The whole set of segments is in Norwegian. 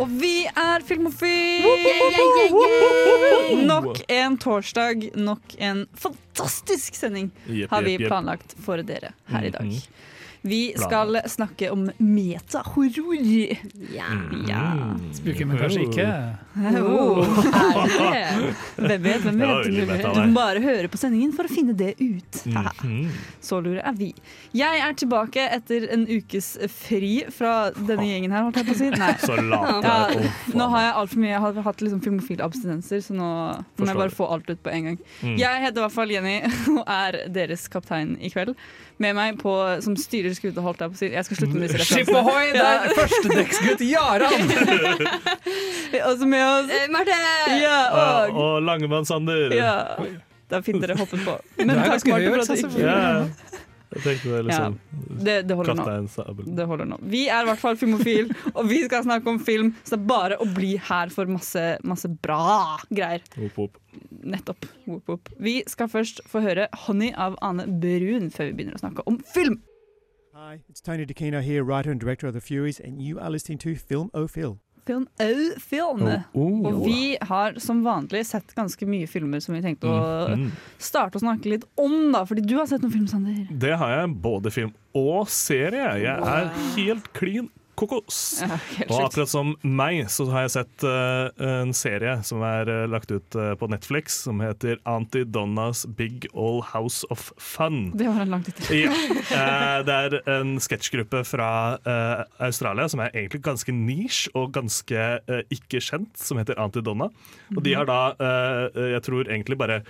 Og vi er Filmofil! Nok en torsdag, nok en fantastisk sending har vi planlagt for dere her i dag. Vi skal snakke om metahorror. Ja. Ja. Spooky, men kanskje ikke. Oh, Er hvem vet, hvem vet? Du må bare høre på sendingen for å finne det ut. Mhm. Så lure er vi. Jeg er tilbake etter en ukes fri fra denne gjengen her, holdt jeg på å si. Nei. Så Ja, nå har jeg altfor mye Jeg har hatt liksom filmofile abstinenser, så nå må jeg bare få alt ut på en gang. Mm. Jeg heter i hvert fall Jenny og er deres kaptein i kveld. Med meg på, som styrer skuta, holdt jeg på å si. Jeg skal slutte med disse Skip ohoi! Det er førstedekksgutt Jaran! Også med oss Eh, Marte! Ja, Ja, og og Langemann Sander. ja. Det er fint dere hoppet på. Men er takk, ganske Martin, høyt, for at du altså, ikke Ja. Jeg tenkte det er liksom det, det holder nå. En Sabel. Det holder nå. Vi er i hvert fall filmofil, og vi skal snakke om film. Så det er bare å bli her for masse, masse bra greier. Whoop, whoop. Nettopp. Whoop, whoop. Vi skal først få høre 'Honey' av Ane Brun før vi begynner å snakke om film. Hi, it's Tony DeCino here, writer and director of The Furies, and you are listening to Film O Phil. Film au film. Oh, Og vi har som vanlig sett ganske mye filmer som vi tenkte å Mhm. starte å snakke litt om, da. Fordi du har sett noen film, Sander. Det har jeg. Både film og serie. Jeg er helt klin kokos. Ja, Og akkurat som meg, så har jeg sett uh, en serie som er uh, lagt ut uh, på Netflix, som heter Auntie Donnas Big All House of Fun. Det var en lang tittel. Ja. Det er en sketsjgruppe fra Australia som er egentlig ganske niche og ganske ikke kjent, som heter Antidonna. Og de har da, jeg tror egentlig bare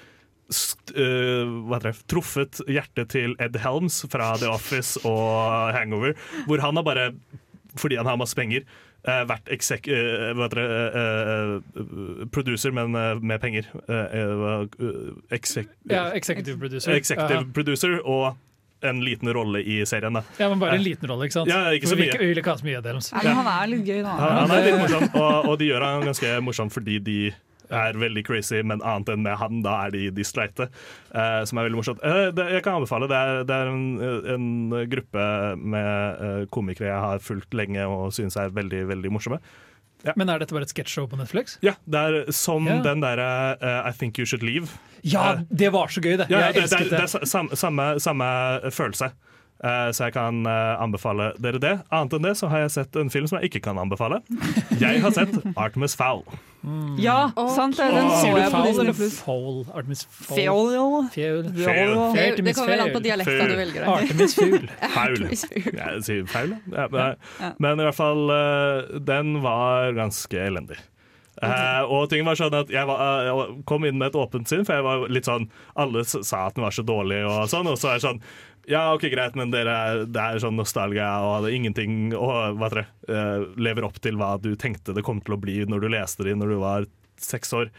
hva det, truffet hjertet til Ed Helms fra The Office og Hangover, hvor han har bare, fordi han har masse penger, eh, vært exec, eh, hva heter det, eh, producer, men med penger. Exec, Ja, executive producer. executive producer og en liten rolle i serien. Da. Ja, men bare en liten rolle, ikke sant? Ja, ikke så mye. Vi vil ikke ha så mye av det. Ja, han er litt gøy, da. Han, han er litt morsom, og, og de gjør han ganske morsom fordi de er veldig crazy, men annet enn med han, da er de, de streite. Uh, som er veldig morsomt. Uh, det, jeg kan anbefale. Det er, det er en, en gruppe med eh, komikere jeg har fulgt lenge og synes er veldig, veldig morsomme. Men er dette bare et sketsjshow på Netflix? Ja, det er som Ja. den derre uh, I Think You Should Leave. Ja, det var så gøy, det! Ja, Jeg det, det, elsket det er det. er samme, samme, samme følelse. Så jeg kan anbefale dere det. Annet enn det så har jeg sett en film som jeg ikke kan anbefale. Jeg har sett Artemis Fowl. Ja, sant det. Den så jeg på Disney Pluss. Plus. Fowl? Artemis Fowl? Det kommer vel an på dialekta du velger. Artemis Fugl. Faul. Jeg sier feil, ja. men, i hvert fall eh, Den var ganske elendig. Eh, og ting var sånn at jeg, var, eh, jeg kom inn med et åpent sinn, for jeg var litt sånn Alle sa at den var så dårlig, og sånn, og så er det sånn ja, ok, greit, men dere, er- det er sånn nostalgia og hadde ingenting og hva heter det, uh, lever opp til hva du tenkte det kom til å bli når du leste det når du var seks år.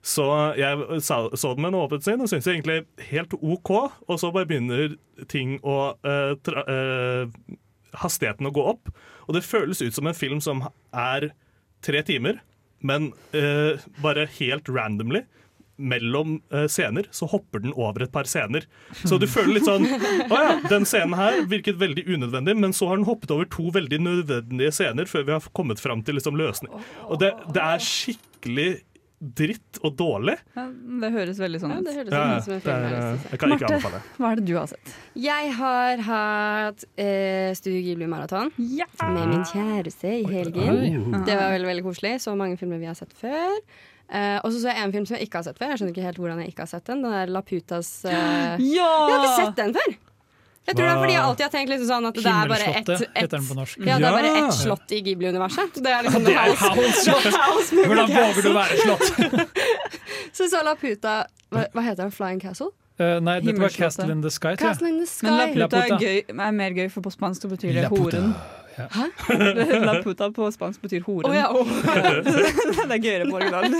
Så jeg sa, så den med en åpent sinn og syntes egentlig helt OK, og så bare begynner ting å uh, tra, uh, Hastigheten å gå opp. Og det føles ut som en film som er tre timer, men eh, bare helt randomly. Mellom eh, scener så hopper den over et par scener. Så du føler litt sånn Å ja, den scenen her virket veldig unødvendig, men så har den hoppet over to veldig nødvendige scener før vi har kommet fram til liksom løsning. Og det, det er skikkelig dritt og dårlig. Ja, det høres veldig sånn Ja, ut. det høres Ja, ut som en det film er, jeg eh, jeg kan ikke Marte. anbefale. Hva er det du har sett? Jeg har hatt eh, Studio Ghibli-maraton Ja. med min kjæreste i helgen. Det var veldig veldig koselig. Så mange filmer vi har sett før. Eh, og så så jeg en film som jeg ikke har sett før. Jeg skjønner ikke helt hvordan jeg ikke har sett den. Den der Laputas eh, Jeg har ikke sett den før! Jeg tror det er fordi jeg alltid har tenkt liksom sånn at det er bare ett et, ja, det er bare Ja. ett slott i Ghibli-universet. Det er liksom Det er House. House! House Hvordan våger du være slott? Så så Laputa hva, hva heter den? Flying Castle? Uh, nei, dette var Castle in the Sky. Castle in the Sky. Men Laputa er, gøy, er mer gøy, for på spansk betyr det Laputa. horen. La puta på spansk betyr horen. Oh, ja, oh. det er gøyere på originalen.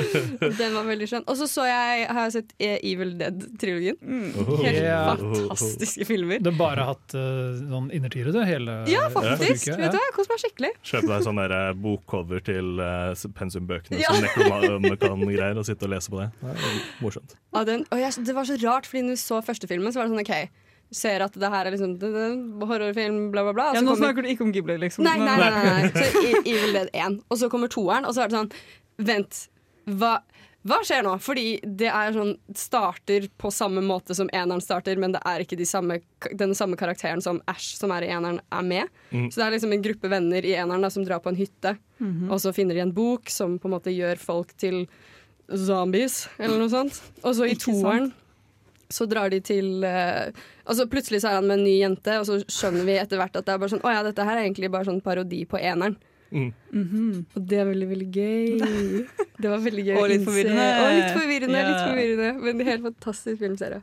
Den var veldig skjønn. Og så så jeg, har jeg sett eh, Evil Dead-trilogien. Mm. Helt yeah. fantastiske filmer. Du har bare hatt uh, sånn innertiere, du? Hele Ja, faktisk. uke, Vet du Jeg koser meg skikkelig. Kjøpe deg sånn eh, bokcover til uh, pensumbøkene Ja. som Necronomicon-greier, og sitte og lese på det. Det er morsomt. Ja, den, og jeg, det var så rart, fordi når vi så første filmen, så var det sånn OK, ser at det her er liksom det, det, horrorfilm, bla, bla, bla. Ja, nå kommer- snakker du ikke om Ghibli, liksom. Nei, nei, nei. nei, nei. Så Evil Dead 1. Og så kommer toeren, og så er det sånn Vent, hva, hva skjer nå? Fordi det er sånn starter på samme måte som eneren starter, men det er ikke de samme, den samme karakteren som Ash, som er i eneren, er med. Mm. Så det er liksom en gruppe venner i eneren da, som drar på en hytte, og så finner de en bok som på en måte gjør folk til zombies, eller noe sånt. Og så i toeren så drar de til eh, Altså Plutselig så er han med en ny jente, og så skjønner vi etter hvert at det er bare sånn Å ja, dette her er egentlig bare sånn parodi på eneren. Mm. Og det er veldig, veldig gøy. Det var veldig gøy Og litt forvirrende. Og litt forvirrende, yeah. litt forvirrende Men en helt fantastisk filmserie.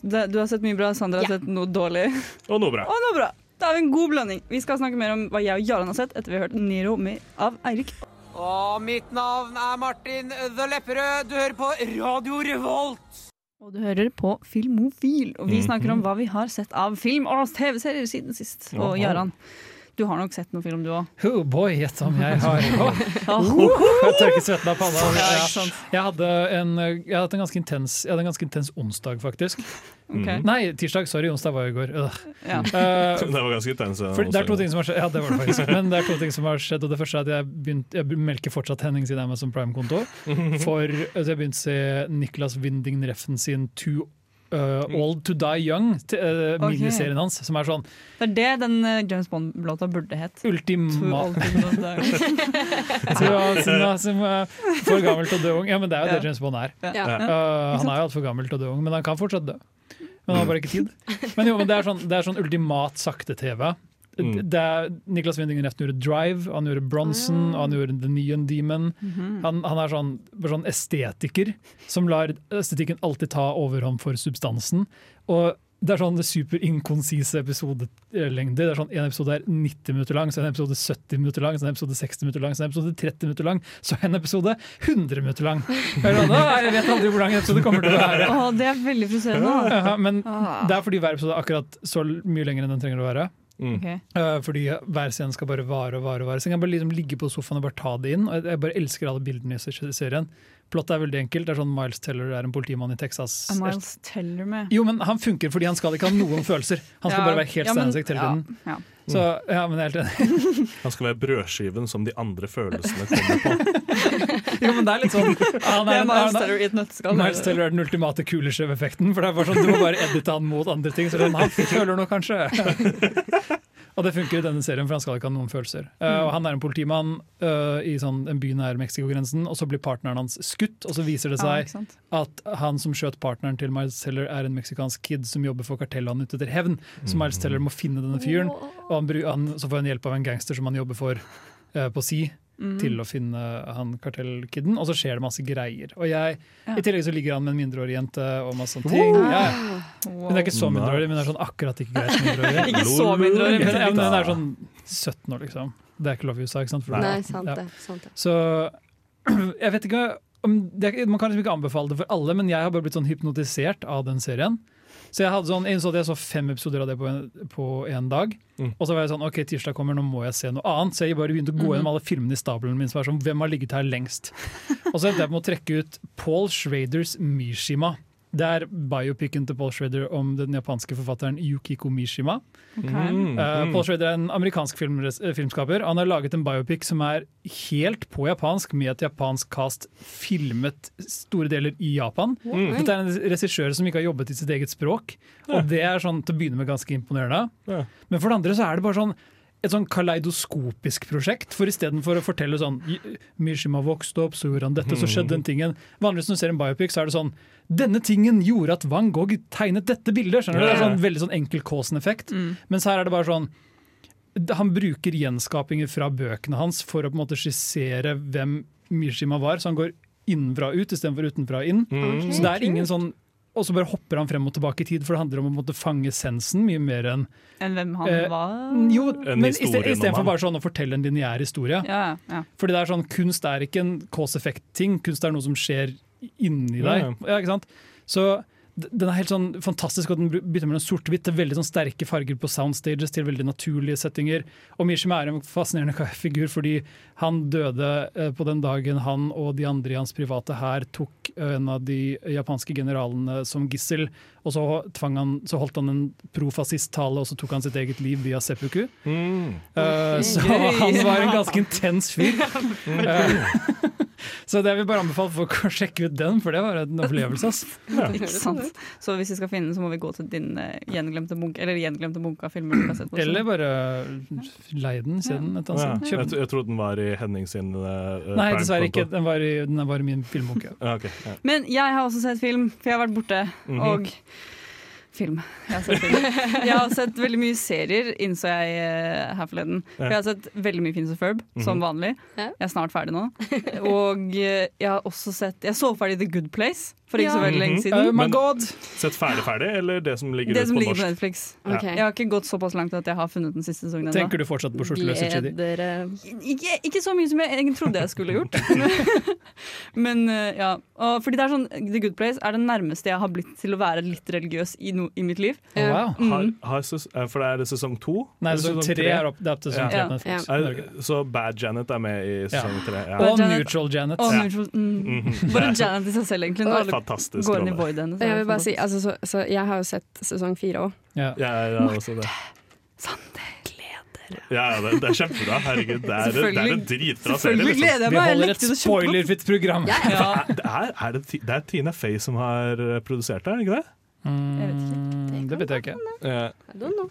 Det, du har sett mye bra, Sandra har yeah. sett noe dårlig. Og noe bra. Og noe bra. Da har vi en god blanding. Vi skal snakke mer om hva jeg og Jarand har sett etter vi har hørt Nero med, av Eirik. Og mitt navn er Martin The Lepperød. Du hører på Radio Revolt. Og du hører på Filmofil, og vi Mhm. snakker om hva vi har sett av film og TV-serier siden sist. Og Jaha. Du har nok sett noen film, du òg. Oh boy, gjett om jeg har Jeg tørker svetten av panna. Ja? Jeg hadde en, jeg hadde en intens Jeg hadde en ganske intens onsdag, faktisk. Okay. Nei, tirsdag. Sorry, onsdag var i går. Ja. Uh, Det var ganske intens. det er to ting som har skjedd Ja, det var det faktisk. Men det er to ting som har skjedd. Og det første er at jeg, begynt, jeg melker fortsatt Henning sin Amazon Prime-konto. For altså, jeg begynte å se Niklas Winding Refn sin Too uh, Old To Die Young, uh, okay. miniserien hans, som er sånn Det er det den eh, James Bond-låta burde het. Ultima. som, er for gammel til å dø ung. Ja, men det er jo Ja. det James Bond er. Ja. Ja. Uh, han er jo altfor gammel til å dø ung, men han kan fortsatt dø. Men han har bare ikke tid. Men jo, men det er sånn, det er sånn ultimat sakte-TV. Mm. Det er, Niklas Windingen Refn gjorde Drive, han gjorde Bronson, og han gjorde The Neon Demon. Han, han er sånn, sånn estetiker som lar estetikken alltid ta overhånd for substansen. Og det er sånn superinkonsise episodelengder. Det er sånn En episode er 90 minutter lang, så en episode 70 minutter lang, så en episode 60 minutter lang, så en episode 30 minutter lang, så en episode 100 minutter lang. Jeg, sånn, jeg vet aldri hvor lang en episode kommer til å være. Åh, det er veldig frustrerende. Ja, men Ah. det er fordi hver episode er akkurat så mye lenger enn den trenger å være. Mm. Ok. Uh, fordi hver scene skal bare vare og vare. og vare Så jeg kan bare liksom ligge på sofaen og bare ta det inn. Og jeg bare elsker alle bildene i serien. Plottet er veldig enkelt. Det er sånn Miles Teller er en politimann i Texas. Er Miles Teller med? Jo, men han funker fordi han skal ikke ha noen følelser. Han skal Ja, bare være helt ja, men- hele tiden. Ja, ja. Så ja, men jeg er helt enig. Han skal være brødskiven som de andre følelsene kommer på. Jo, men det er litt sånn han Det er Miles han er- Teller i et nøtteskall. Miles Teller er den ultimate kulesjef-effekten. For det er bare sånn, Du må bare edite han mot andre ting. Så sånn, han føler noe, kanskje. Og det funker i denne serien, for han skal ikke ha noen følelser. Uh, og Han er en politimann uh, i sånn, en by nær Mexicogrensen, og så blir partneren hans skutt. Og så viser det seg ja, at han som skjøt partneren til Miles Teller, er en meksikansk kid som jobber for kartellet han ute etter hevn. Så Miles Teller må finne denne fyren, og han, han, så får han hjelp av en gangster som han jobber for uh, på si. Mm. Til å finne han kartellkiden, og så skjer det masse greier. Og jeg, Ja. I tillegg så ligger han med en mindreårig jente og masse sånne ting. Ja. Hun er ikke så mindreårig, men det er sånn akkurat ikke greit mindreårig. Ikke så mindreårig, Men, men ja, men den er sånn 17 år, liksom. Det er ikke lov i USA, ikke sant? For- Nei, sant det. Sant det. Så jeg vet ikke om det, Man kan liksom ikke anbefale det for alle, men jeg har bare blitt sånn hypnotisert av den serien. Så jeg hadde sånn, jeg så, jeg så fem episoder av det på en, dag. Mm. Og så var jeg sånn, ok, tirsdag kommer, nå må jeg se noe annet. Så jeg bare begynte å gå gjennom alle filmene i stabelen min. som var sånn, Hvem har ligget her lengst? Og så endte jeg på å trekke ut Paul Schraders Mishima. Det er biopicen til Paul Schrader om den japanske forfatteren Yukiko Mishima. Okay. Mm, Uh. Paul Schrader er en amerikansk film, eh, filmskaper. Han har laget en biopic som er helt på japansk, med et japansk cast filmet store deler i Japan. Mm. Dette er en regissør som ikke har jobbet i sitt eget språk, og det er sånn til å begynne med ganske imponerende. Ja. Men for det andre så er det bare sånn et sånn kaleidoskopisk prosjekt. For istedenfor å fortelle sånn Mishima vokste opp, så gjorde han dette, så skjedde den tingen. Vanligvis når du ser en biopic, så er det sånn Denne tingen gjorde at Van Gogh tegnet dette bildet. Skjønner du? Det er sånn veldig sånn enkel Kaasen-effekt. Mm. Mens her er det bare sånn Han bruker gjenskapinger fra bøkene hans for å på en måte skissere hvem Mishima var. Så han går innenfra ut istedenfor utenfra inn. Mm. Så det er ingen sånn og så bare hopper han frem og tilbake i tid, for det handler om å måtte fange sensen mye mer enn Enn hvem han Eh, var? Jo, En men istedenfor bare sånn å fortelle en lineær historie. Ja, ja. Fordi det er sånn, Kunst er ikke en cause effect-ting, kunst er noe som skjer inni deg. Ja, Ja, ikke sant? Så den er helt sånn fantastisk, og den bytter mellom sort-hvitt til veldig sånn sterke farger på soundstages til veldig naturlige settinger. Og Mishima er en fascinerende figur, fordi han døde eh, på den dagen han og de andre i hans private hær tok eh, en av de japanske generalene som gissel. Og så, tvang han, så holdt han en profascist-tale, og så tok han sitt eget liv via seppuku. Mm. Uh, så han var en ganske intens fyr. Uh, så det vil bare anbefale folk å sjekke ut den, for det var en opplevelse. Ja. Ikke sant? Så hvis vi skal finne den, så må vi gå til din eh, gjenglemte bunke Eller gjenglemte bunke av filmer du har sett. Eller bare leie den, se den et annet sted. Jeg, jeg trodde den var i Henning sin uh, Nei, dessverre ikke. Den var i, den var i min filmbunke. Ja, ok, ja. Men jeg har også sett film, for jeg har vært borte. Mhm. Og film. Jeg har, sett film. jeg har sett veldig mye serier, innså jeg uh, her forleden. For jeg har sett veldig mye Fins og Ferb, som Mhm. vanlig. Ja. Jeg er snart ferdig nå. Og uh, jeg har også sett Jeg så ferdig The Good Place for ikke så veldig lenge Mhm. siden. Oh my Men- god! Sett ferdig ferdig, eller det som ligger Det som på ligger på? Netflix. Okay. Jeg har ikke gått såpass langt at jeg har funnet den siste sesongen ennå. Tenker du fortsatt på skjorteløse chidi? Ikke, ikke så mye som jeg egentlig trodde jeg skulle gjort. Men eh, ja. Og fordi det er sånn, The Good Place er det nærmeste jeg har blitt til å være litt religiøs i, no, i mitt liv. Oh, wow. Mm. har ses, eh, for det er det sesong to? Nei, sesong tre er opp, det er opp til sesong Ja. tre Ja. Er Så Bad Janet er med i sesong tre? Ja. Og Janet- Neutral Janet. Og Ja. neutral, mm. Mhm. Bare Janet i seg selv, egentlig. Når alle Fantastisk går inn i rolle. Jeg vil bare si, altså, så, så jeg har jo sett sesong fire òg. Ja. Ja, ja, også det. Ja, ja, det, det er kjempebra. Herregud, det er, det er en Selvfølgelig- dritbra serie. Selvfølgelig Liksom. gleder jeg Vi holder et spoilerfritt program. Ja. Det er, er det, det er Tina Fey som har eh, produsert det, er det ikke det? Mm, Jeg vet ikke. Eh, vet jeg ikke.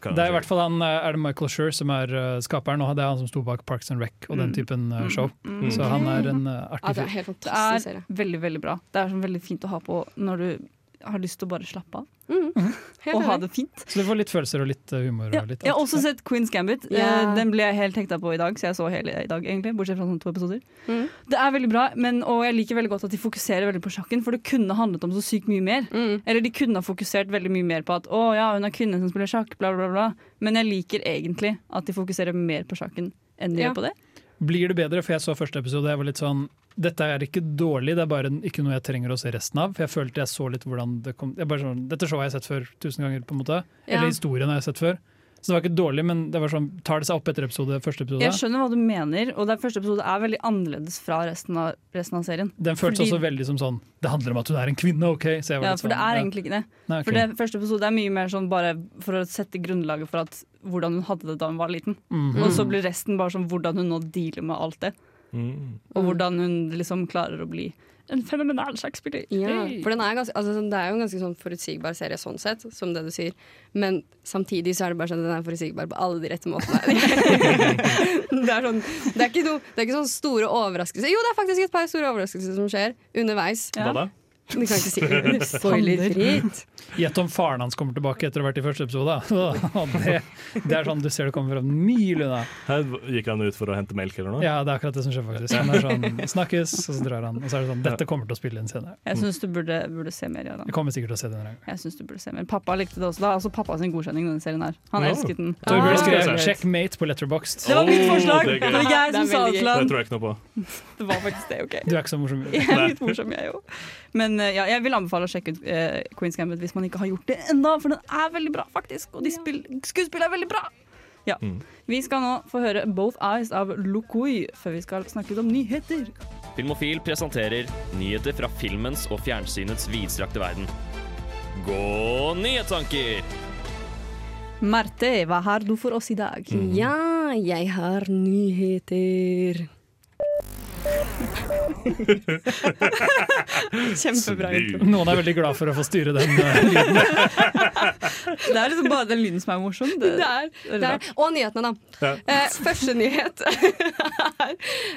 kan Det er i hvert fall han, eh, er det Michael Schur som er eh, skaperen, og det er han som sto bak Parks and Rec og den Mm. typen eh, show. Mm. Så han er en eh, Ja, det er helt fantastisk er serie. veldig, veldig bra. Det er sånn veldig fint å ha på når du har lyst til å bare slappe av Mm. Og ha det fint. Så du får litt følelser og litt eh, humor. Ja, Og litt jeg har også sett Queen's Gambit. Eh, Den ble jeg helt hekta på i dag, så jeg så hele i dag, egentlig. Bortsett fra sånn to episoder. Mm. Det er veldig bra, men, og jeg liker veldig godt at de fokuserer veldig på sjakken, for det kunne handlet om så sykt mye mer. Mm. Eller de kunne ha fokusert veldig mye mer på at å ja, hun er kvinne som spiller sjakk, bla, bla, bla. Men jeg liker egentlig at de fokuserer mer på sjakken enn de Ja. gjør på det. Blir det bedre? For jeg så første episode, jeg var litt sånn dette er ikke dårlig, det er bare ikke noe jeg trenger å se resten av. For jeg følte jeg så litt hvordan det kom jeg bare sånn, Dette showet har jeg sett før tusen ganger, på en måte. Ja. Eller historien har jeg sett før. Så det var ikke dårlig, men det var sånn, tar det seg opp etter episode, første episode? Jeg skjønner hva du mener, og det første episode er veldig annerledes fra resten av, resten av serien. Den føltes Fordi- også veldig som sånn Det handler om at hun er en kvinne, OK? Så jeg var Ja, for det sånn, er ja. egentlig ikke det. Nei, okay. For det første episode er mye mer sånn bare for å sette grunnlaget for at, hvordan hun hadde det da hun var liten. Mhm. Og så blir resten bare sånn hvordan hun nå dealer med alt det. Mm. Og Mm. hvordan hun liksom klarer å bli en fenomenal sjakkspiller. Ja, Hey. for er ganske, altså, sånn- det er jo en ganske sånn forutsigbar serie sånn sett, som det du sier. Men samtidig så er det bare sånn at den er forutsigbar på alle de rette måtene. det, er sånn, det, er ikke noe, det er ikke sånn store overraskelser. Jo, det er faktisk et par store overraskelser som skjer underveis. Ja. Vi kan ikke si det. Spoilerfritt. Gjett om faren hans kommer tilbake etter å ha vært i første episode. Det, det er sånn du ser det kommer fra mil unna. Her gikk han ut for å hente melk eller noe? Ja, det er akkurat det som skjer, faktisk. Han er sånn, snakkes, og så drar han. Og så er det sånn Dette kommer til å spille inn senere. Jeg syns du burde, burde se mer av. Jeg kommer sikkert til å se det en gang. Jeg synes du burde se mer. Pappa likte det også. Det er altså pappa sin godkjenning denne serien her. Han no. elsket den. Torbjørn Ah. skrev Det 'checkmate' på Letterboxd. var mitt Oh, forslag! det er Det var jeg som sa det til Det tror jeg ikke noe på. Det var faktisk det, OK. Du er ikke så morsom. Jeg er litt morsom, jeg òg. Men eh, ja, jeg vil anbefale å sjekke ut eh, Queen's Gambit hvis man ikke har gjort det ennå, for den er veldig bra, faktisk. Og de skuespillene er veldig bra. Ja. Mm. Vi skal nå få høre 'Both Eyes' av Lukui før vi skal snakke ut om nyheter. Filmofil presenterer nyheter fra filmens og fjernsynets vidstrakte verden. Gå nyhetstanker! Marte, hva har du for oss i dag? Ja, jeg har nyheter. Kjempebra intro. Noen er veldig glad for å få styre den uh, lyden. Det er liksom bare den lyden som er morsom. Det, Det er, det er, og nyhetene, da. Ja. Eh, første nyhet er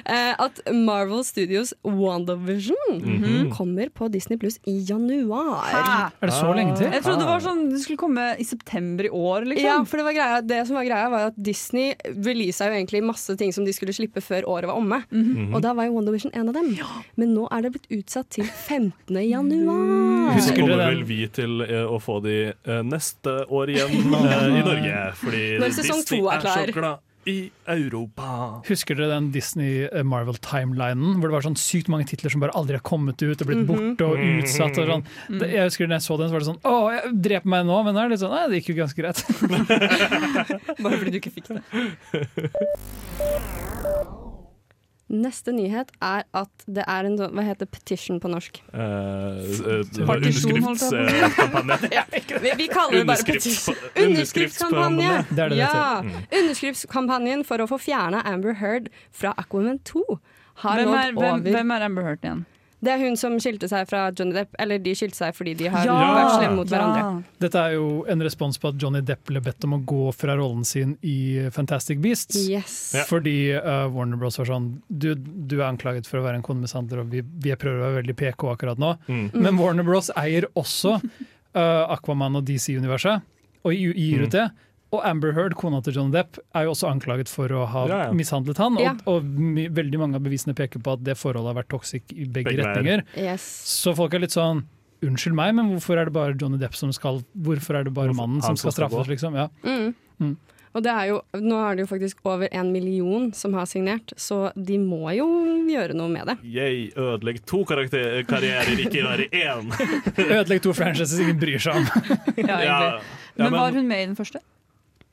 eh, at Marvel Studios WandaVision Mhm. kommer på Disney Pluss i januar. Hæ? Er det så lenge til? Jeg trodde det var sånn det skulle komme i september i år, liksom. Ja, for det, var greia, det som var greia var at Disney releasa jo egentlig masse ting som de skulle slippe før året var omme. Mhm. Og da var jo Wonder Vision en av dem. Men nå er det blitt utsatt til 15. januar. Så Husker kommer vel vi til eh, å få de eh, neste år igjen eh, i Norge. Fordi Når sesong Disney to er klar. i Europa. Husker dere den Disney Marvel-timelinen? Hvor det var sånn sykt mange titler som bare aldri har kommet ut og blitt borte og utsatt. Og sånn. det, jeg husker når jeg så den, så var det sånn Å, jeg dreper meg nå! Men nå er det litt sånn Nei, det gikk jo ganske greit. Bare fordi du ikke fikk det. Neste nyhet er at det er en sånn Hva heter petition på norsk? Uh, uh, Underskriftskampanje. var Partisjon, holdt jeg på. underskriftskampanje. Vi, vi kaller det bare petition. underskriftskampanje. Underskriftskampanje! Det det det ja. heter. Underskriftskampanjen for å få fjerna Amber Heard fra Aquaman 2 har Hvem nådd er, hvem, over hvem er Amber Heard igjen? Det er hun som skilte seg fra Johnny Depp. Eller de skilte seg fordi de har Ja! vært slemme mot hverandre. Dette er jo en respons på at Johnny Depp ble bedt om å gå fra rollen sin i Fantastic Beasts. Yes. Ja. Fordi uh, Warner Bros var sånn du, du er anklaget for å være en konemishandler, og vi, vi prøver å være veldig PK akkurat nå. Mm. Men Warner Bros eier også uh, Aquaman og DC-universet, og gir ut det. Og Amber Heard, kona til Johnny Depp, er jo også anklaget for å ha Ja, ja. mishandlet han. Og, Ja. og my, veldig mange av bevisene peker på at det forholdet har vært toxic i begge, Begge retninger. Yes. Så folk er litt sånn Unnskyld meg, men hvorfor er det bare Johnny Depp som skal Hvorfor er det bare mannen han som skal straffes, liksom? Ja. Mm. Mm. Og det er jo, nå er det jo faktisk over en million som har signert, så de må jo gjøre noe med det. Yay, ødelegg to karakter- karrierer, ikke bare én. Ødelegg to franchises ingen bryr seg om. Ja, Ja, men, Men var hun med i den første?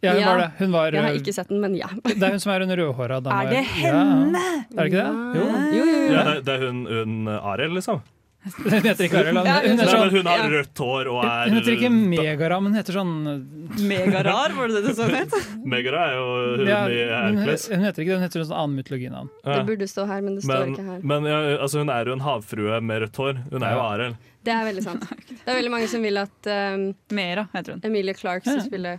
Ja, hun Ja. var det. Hun var, Jeg har ikke sett den, men ja. Det er hun som er hun rødhåra dama. Er det Ja. henne? Er det ikke det? Jo. Jo, jo, jo. Ja, det, det er hun, hun Arild, liksom. Hun heter ikke Arild. Hun, Ja, hun, sånn, hun har rødt hår og er hun heter ikke Megara, men hun heter sånn Megarar, var det det du så het? Megara er jo hun ja, i Hercules. hun heter ikke det, hun heter en sånn annen mytologinavn. Det burde stå her, men det står Men, ikke her. men ja, altså, hun er jo en havfrue med rødt hår. Hun er jo Arild. Det er veldig sant. Det er veldig mange som vil at um, Mera heter hun. Emilie Clarke skal Ja. spille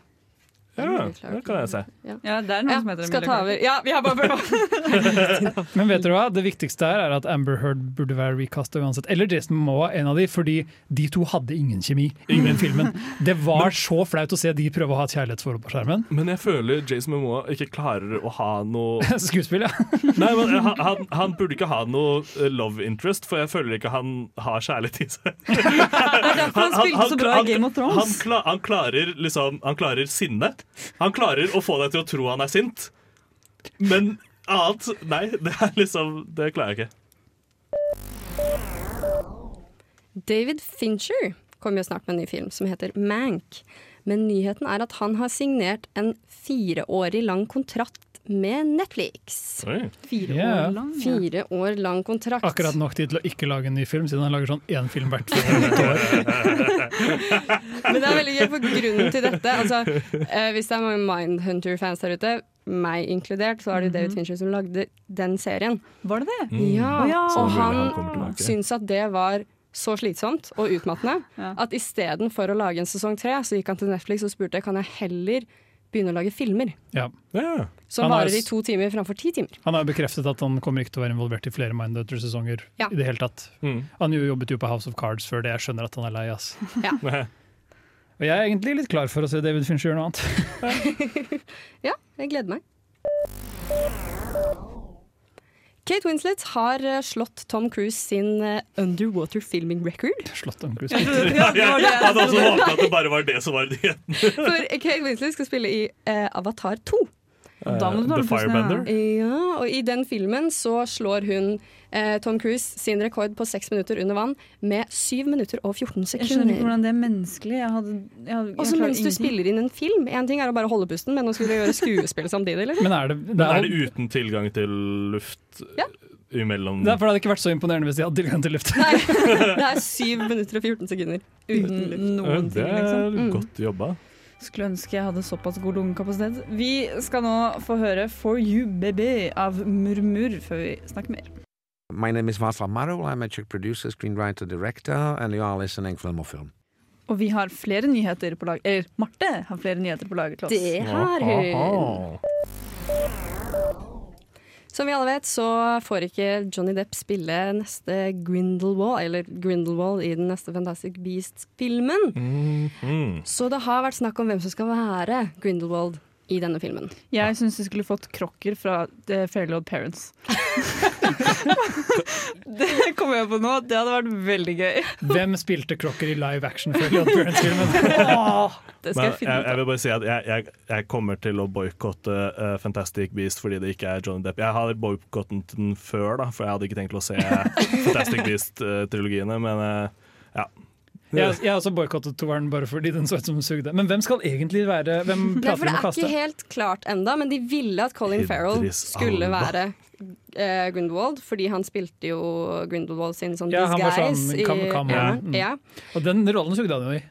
Ja, det kan jeg se. Ja. Det er noen Ja, som heter skal ta over. Ja, vi har bare prøvd. Men vet dere hva? Det viktigste her er at Amber Heard burde være recasta uansett. Eller Jason Momoa, en av de, fordi de to hadde ingen kjemi i den filmen. Det var så flaut å se de prøve å ha et kjærlighetsforhold på skjermen. Men jeg føler Jason Momoa ikke klarer å ha noe Skuespill, ja. Nei, men han, han, han burde ikke ha noe eh, love interest, for jeg føler ikke han har kjærlighet i seg. Det er derfor han spilte så bra i Game of Han, Thrones. han klarer liksom Han klarer sinne. Han klarer å få deg til å tro han er sint. Men annet Nei, det er liksom Det klarer jeg ikke. David Fincher kommer jo snart med en ny film som heter Mank. Men nyheten er at han har signert en fireårig lang kontrakt med Netflix. Oi. Fire yeah. år lang. ja. Fire år lang kontrakt. Akkurat nok tid til å ikke lage en ny film, siden han lager sånn én film hvert år. Men det er veldig gøy, for grunnen til dette altså, eh, Hvis det er mange Mindhunter-fans der ute, meg inkludert, så er det jo David Fincher som lagde den serien. Var det det? Mm. Ja, ja. Og han syns syntes at det var så slitsomt og utmattende Ja. at istedenfor å lage en sesong tre, så gikk han til Netflix og spurte kan jeg heller begynne å lage filmer. Ja. Ja. Som Han varer i to timer framfor ti timer. Han har jo bekreftet at han kommer ikke til å være involvert i flere Mindhunter-sesonger. Ja. i det hele tatt. Mm. Han jo jobbet jo på House of Cards før det, jeg skjønner at han er lei. ass. Og jeg er egentlig litt klar for å se David Fincher gjøre noe annet. Ja, jeg gleder meg. Kate Winslet har eh, slått Tom Cruise sin eh, underwater filming record. Slått Tom Cruise. Ja, det Ja, var jeg hadde også håpet at det bare var det som var nyheten. For Kate Winslet skal spille i uh, Avatar 2. Uh, The. Firebender. Ja, og i den filmen så slår hun eh, Tom Cruise sin rekord på seks minutter under vann med syv minutter og 14 sekunder. Jeg skjønner ikke hvordan det er menneskelig. Jeg hadde, jeg hadde, jeg Og mens ingenting. mens du spiller inn en film Én ting er å bare holde pusten, men nå skulle du gjøre skuespill samtidig, eller? Men er det, det, er, er det uten tilgang til luft Ja. imellom det er, for det hadde ikke vært så imponerende hvis de hadde tilgang til luft. Nei, det er 7 minutter og 14 sekunder uten luft. Det er liksom. Mm. godt jobba. Skulle ønske jeg hadde såpass god lungekapasitet. Vi skal nå få høre For You Baby av Murmur før vi snakker mer. My name is Václav Marul. I'm a Czech producer, screenwriter, director, and you are listening Film og Og vi har flere nyheter på lag Eller Marte har flere nyheter på lager til oss. Det har hun. Som vi alle vet, så får ikke Johnny Depp spille neste Grindelwald, eller Grindelwald i den neste Fantastic Beasts-filmen. Mhm. Så det har vært snakk om hvem som skal være Grindelwald i denne filmen. Jeg syns de skulle fått krokker fra The Fairly Odd Parents. Det kommer jeg på nå. Det hadde vært veldig gøy. Hvem spilte krokker i live action før Leon Burns-filmen? Det skal Men jeg finne ut jeg vil bare si at jeg, jeg, jeg kommer til å boikotte uh, Fantastic Beast fordi det ikke er Johnny Depp. Jeg har boikottet den før, da, for jeg hadde ikke tenkt å se Fantastic Beast-trilogiene, men uh, ja. Jeg, jeg har også boikottet toeren bare fordi den så ut som den sugde. Men hvem skal egentlig være Hvem Nei, prater for vi det er ikke helt klart enda, men de ville at Colin Farrell skulle være eh, Grindelwald, fordi han spilte jo Grindelwald sin sånn Ja, han var disguise sånn i kam- kam- ja. mm. ja. Og den rollen sugde han jo i.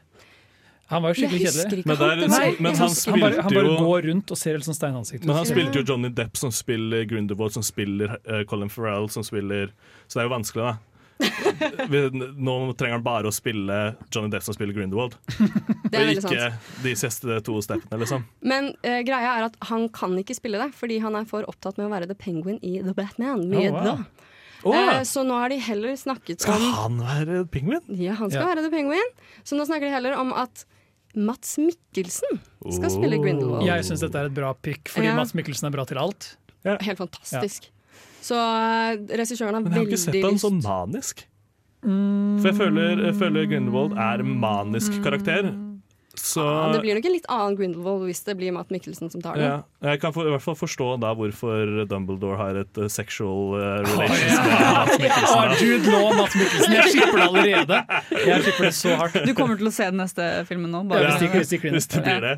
Han var jo skikkelig kjedelig. Men, der. Nei, men han han, bare, han bare går rundt og ser helt sånn steinansikt ut. men han spilte jo Johnny Depp, som spiller Grindelwald, som spiller uh, Colin Farrell, som spiller Så det er jo vanskelig, da. Vi- Nå trenger han bare å spille Johnny Depp som spiller Grindelwald, Det og er ikke sant. de siste to steppene, liksom. Men uh, greia er at han kan ikke spille det, fordi han er for opptatt med å være The Penguin i The Batman. Med Oh, wow. Ja. Eh, så nå har de heller snakket Skal om han være pingvin? Ja, han skal Ja. være The Penguin. Så nå snakker de heller om at Mats Mikkelsen skal Oh. spille Grindelwald. Jeg syns dette er et bra pick, fordi Ja. Mats Mikkelsen er bra til alt. Helt fantastisk. Så uh, regissøren har Men jeg har ikke sett han så manisk. For jeg føler, jeg føler Grindelwald er en manisk karakter. Så Ja, Det blir nok en litt annen Grindelwald hvis det blir Matt Mikkelsen som tar den. ja, Jeg kan for, i hvert fall forstå da hvorfor Dumbledore har et uh, sexual uh, relations med Matt Mikkelsen. da. Jude nå og Mats Mikkelsen, jeg skipper det allerede! Jeg skipper det så hardt. Du kommer til å se den neste filmen nå. Bare Ja, hvis de- hvis de. Hvis det blir det.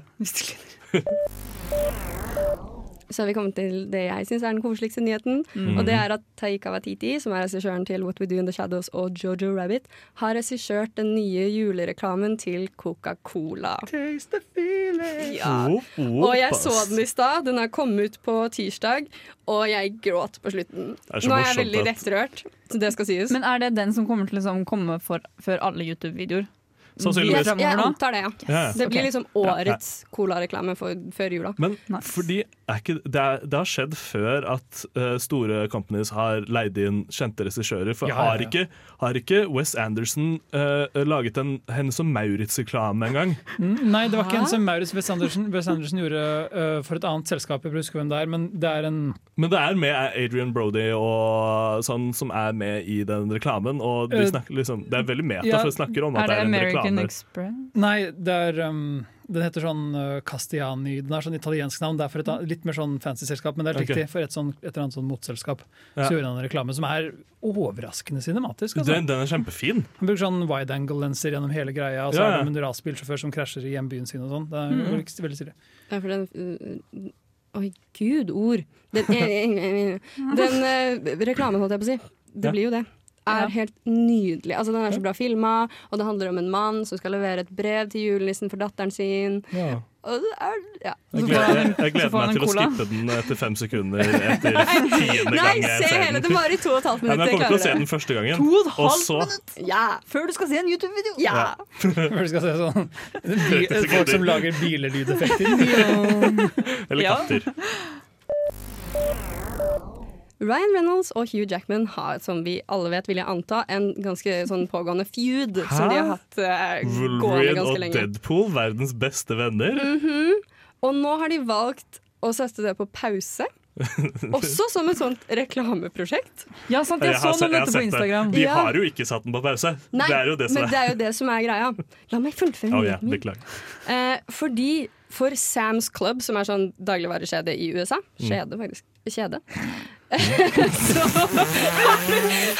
Så har vi kommet til det jeg syns er den koseligste nyheten. Mm. Og det er at Taika Waititi, som er regissøren til What We Do in the Shadows og Jojo Rabbit, har regissert den nye julereklamen til Coca-Cola. Taste the feeling. Ja. Og jeg så den i stad. Den har kommet ut på tirsdag, og jeg gråt på slutten. Er Nå er jeg veldig lettrørt, så det skal sies. Men er det den som kommer til å liksom komme for, før alle YouTube-videoer? Sannsynligvis. jeg, jeg antar det, ja. Yes. Det blir liksom årets Cola-reklame før jula. Men Nice. fordi er ikke, det, er, det har skjedd før at uh, store companies har leid inn kjente regissører. For Ja, ja, har, ja. ikke, har ikke Wes Anderson uh, laget en Hennes og Maurits-reklame en gang? Mm, Nei, det var ikke Hennes en som Maurits Wes Anderson, Wes Anderson gjorde uh, for et annet selskap. Jeg husker hvem det er, men det er en Men det er med Adrian Brody og sånn som er med i den reklamen. Og de snakker liksom, det er veldig meta, ja, for de snakker om at Er det det er en American. Express? Nei, det er um, Den heter sånn uh, Castiani. Den er sånn italiensk navn. Det er for et litt mer sånn fancy selskap, men det er okay. riktig. For et, sånn, et eller annet sånn motselskap. Ja. Så gjorde han en reklame som er overraskende cinematisk. Altså. Den, den er kjempefin. Han bruker sånn wide angle-lenser gjennom hele greia, og så Ja, er det en rasbilsjåfør som krasjer i hjembyen sin og sånn. Det er Mm. veldig, veldig stilig. Ja, for den uh, Oi, gud, ord! Den, den den reklamen, holdt jeg på å si. Det Ja. blir jo det. Er Ja. helt nydelig. Altså, den er så bra filma, og det handler om en mann som skal levere et brev til julenissen for datteren sin. Ja. Og det er, ja. Jeg gleder, jeg, jeg gleder meg til å skippe den etter fem sekunder etter tiende Nei, gang jeg se hele! den. Det varer i to og et halvt Ja, men jeg kommer til å se den første gangen. To og et Og halvt så minutt Ja! før du skal se en YouTube-video! ja. før du skal se sånn Folk som lager bilerlydeffekter. Eller Ja. katter. Ryan Reynolds og Hugh Jackman har, som vi alle vet, vil jeg anta, en ganske sånn pågående feud som de har hatt uh, gående Wolverine og. Deadpool, verdens beste venner. Mhm. Og nå har de valgt å sette det på pause. Også som et sånt reklameprosjekt. Ja, sant, jeg Jeg så noe om dette på Instagram. det. De Ja. har jo ikke satt den på pause. Nei, det er jo det som men er. det er jo det som er greia. La meg fullføre Oh, yeah, min. Eh, fordi for Sam's Club, som er sånn dagligvarekjede i USA Skjede, faktisk. Kjede, faktisk.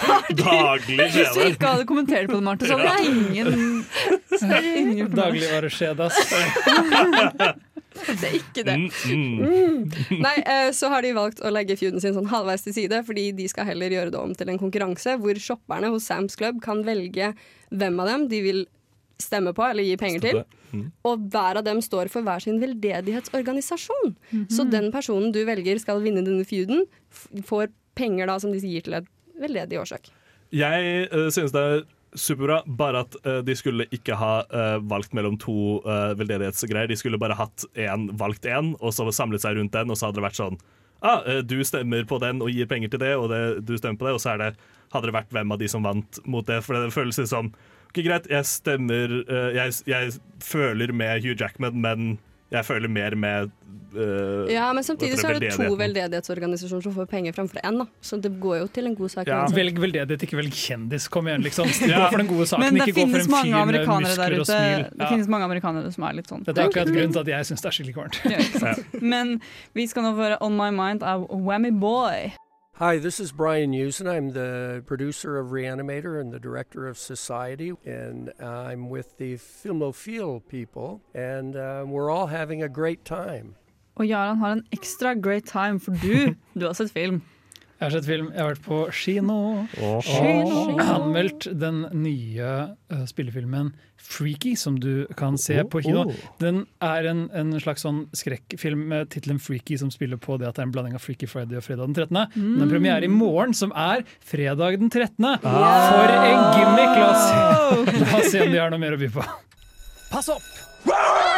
Kjede. Daglig Hvis du ikke hadde kommentert på det, Marte, så hadde det ingen, så ingen Dagligvareskjede, ass. Det er ikke det. Mm, mm. Nei, eh, så har de valgt å legge feuden sin sånn halvveis til side, fordi de skal heller gjøre det om til en konkurranse hvor shopperne hos Sam's Club kan velge hvem av dem de vil stemme på eller gi penger til. Mm. Og hver av dem står for hver sin veldedighetsorganisasjon. Mhm. Så den personen du velger skal vinne denne feuden, får penger da som de gir til et veldedig årsak. Jeg uh, synes det er superbra, bare at uh, de skulle ikke ha uh, valgt mellom to uh, veldedighetsgreier. De skulle bare hatt én, valgt én, og så samlet seg rundt den, og så hadde det vært sånn ah, Du stemmer på den og gir penger til det, og det, du stemmer på det, og så er det, hadde det vært hvem av de som vant mot det. For det føles som Ok, greit, jeg stemmer eh, jeg, jeg føler med Hugh Jackman, men jeg føler mer med uh, Ja, men samtidig så er det to veldedighetsorganisasjoner som får penger fremfor én, da. Så det går jo til en god sak. Ja. Velg veldedighet, ikke velg kjendis. Kom igjen, liksom. Gå for den gode saken, Men det ikke gå for en fyr med muskler og ute smil. Det finnes mange amerikanere som er litt sånn Dette er akkurat grunnen til at jeg syns det er skikkelig kvalmt. Ja, ikke? Men vi skal nå få høre On My Mind av Whammy Boy. Hi, this is Brian Usen. I'm the producer of Reanimator and the director of Society, and I'm with the Filmophile people, and uh, we're all having a great time. Og Jaran har en ekstra great time, for du, du har sett film. Jeg har sett film, jeg har vært på kino og Kino. anmeldt den nye uh, spillefilmen Freaky, som du kan se på kino. Oh. Den er en, en slags sånn skrekkfilm med tittelen Freaky, som spiller på det at det er en blanding av Freaky Friday og Fredag den 13. Mm. Den har premiere i morgen, som er fredag den 13. For en gimmick! La oss, se. La oss se om de har noe mer å by på. Pass opp!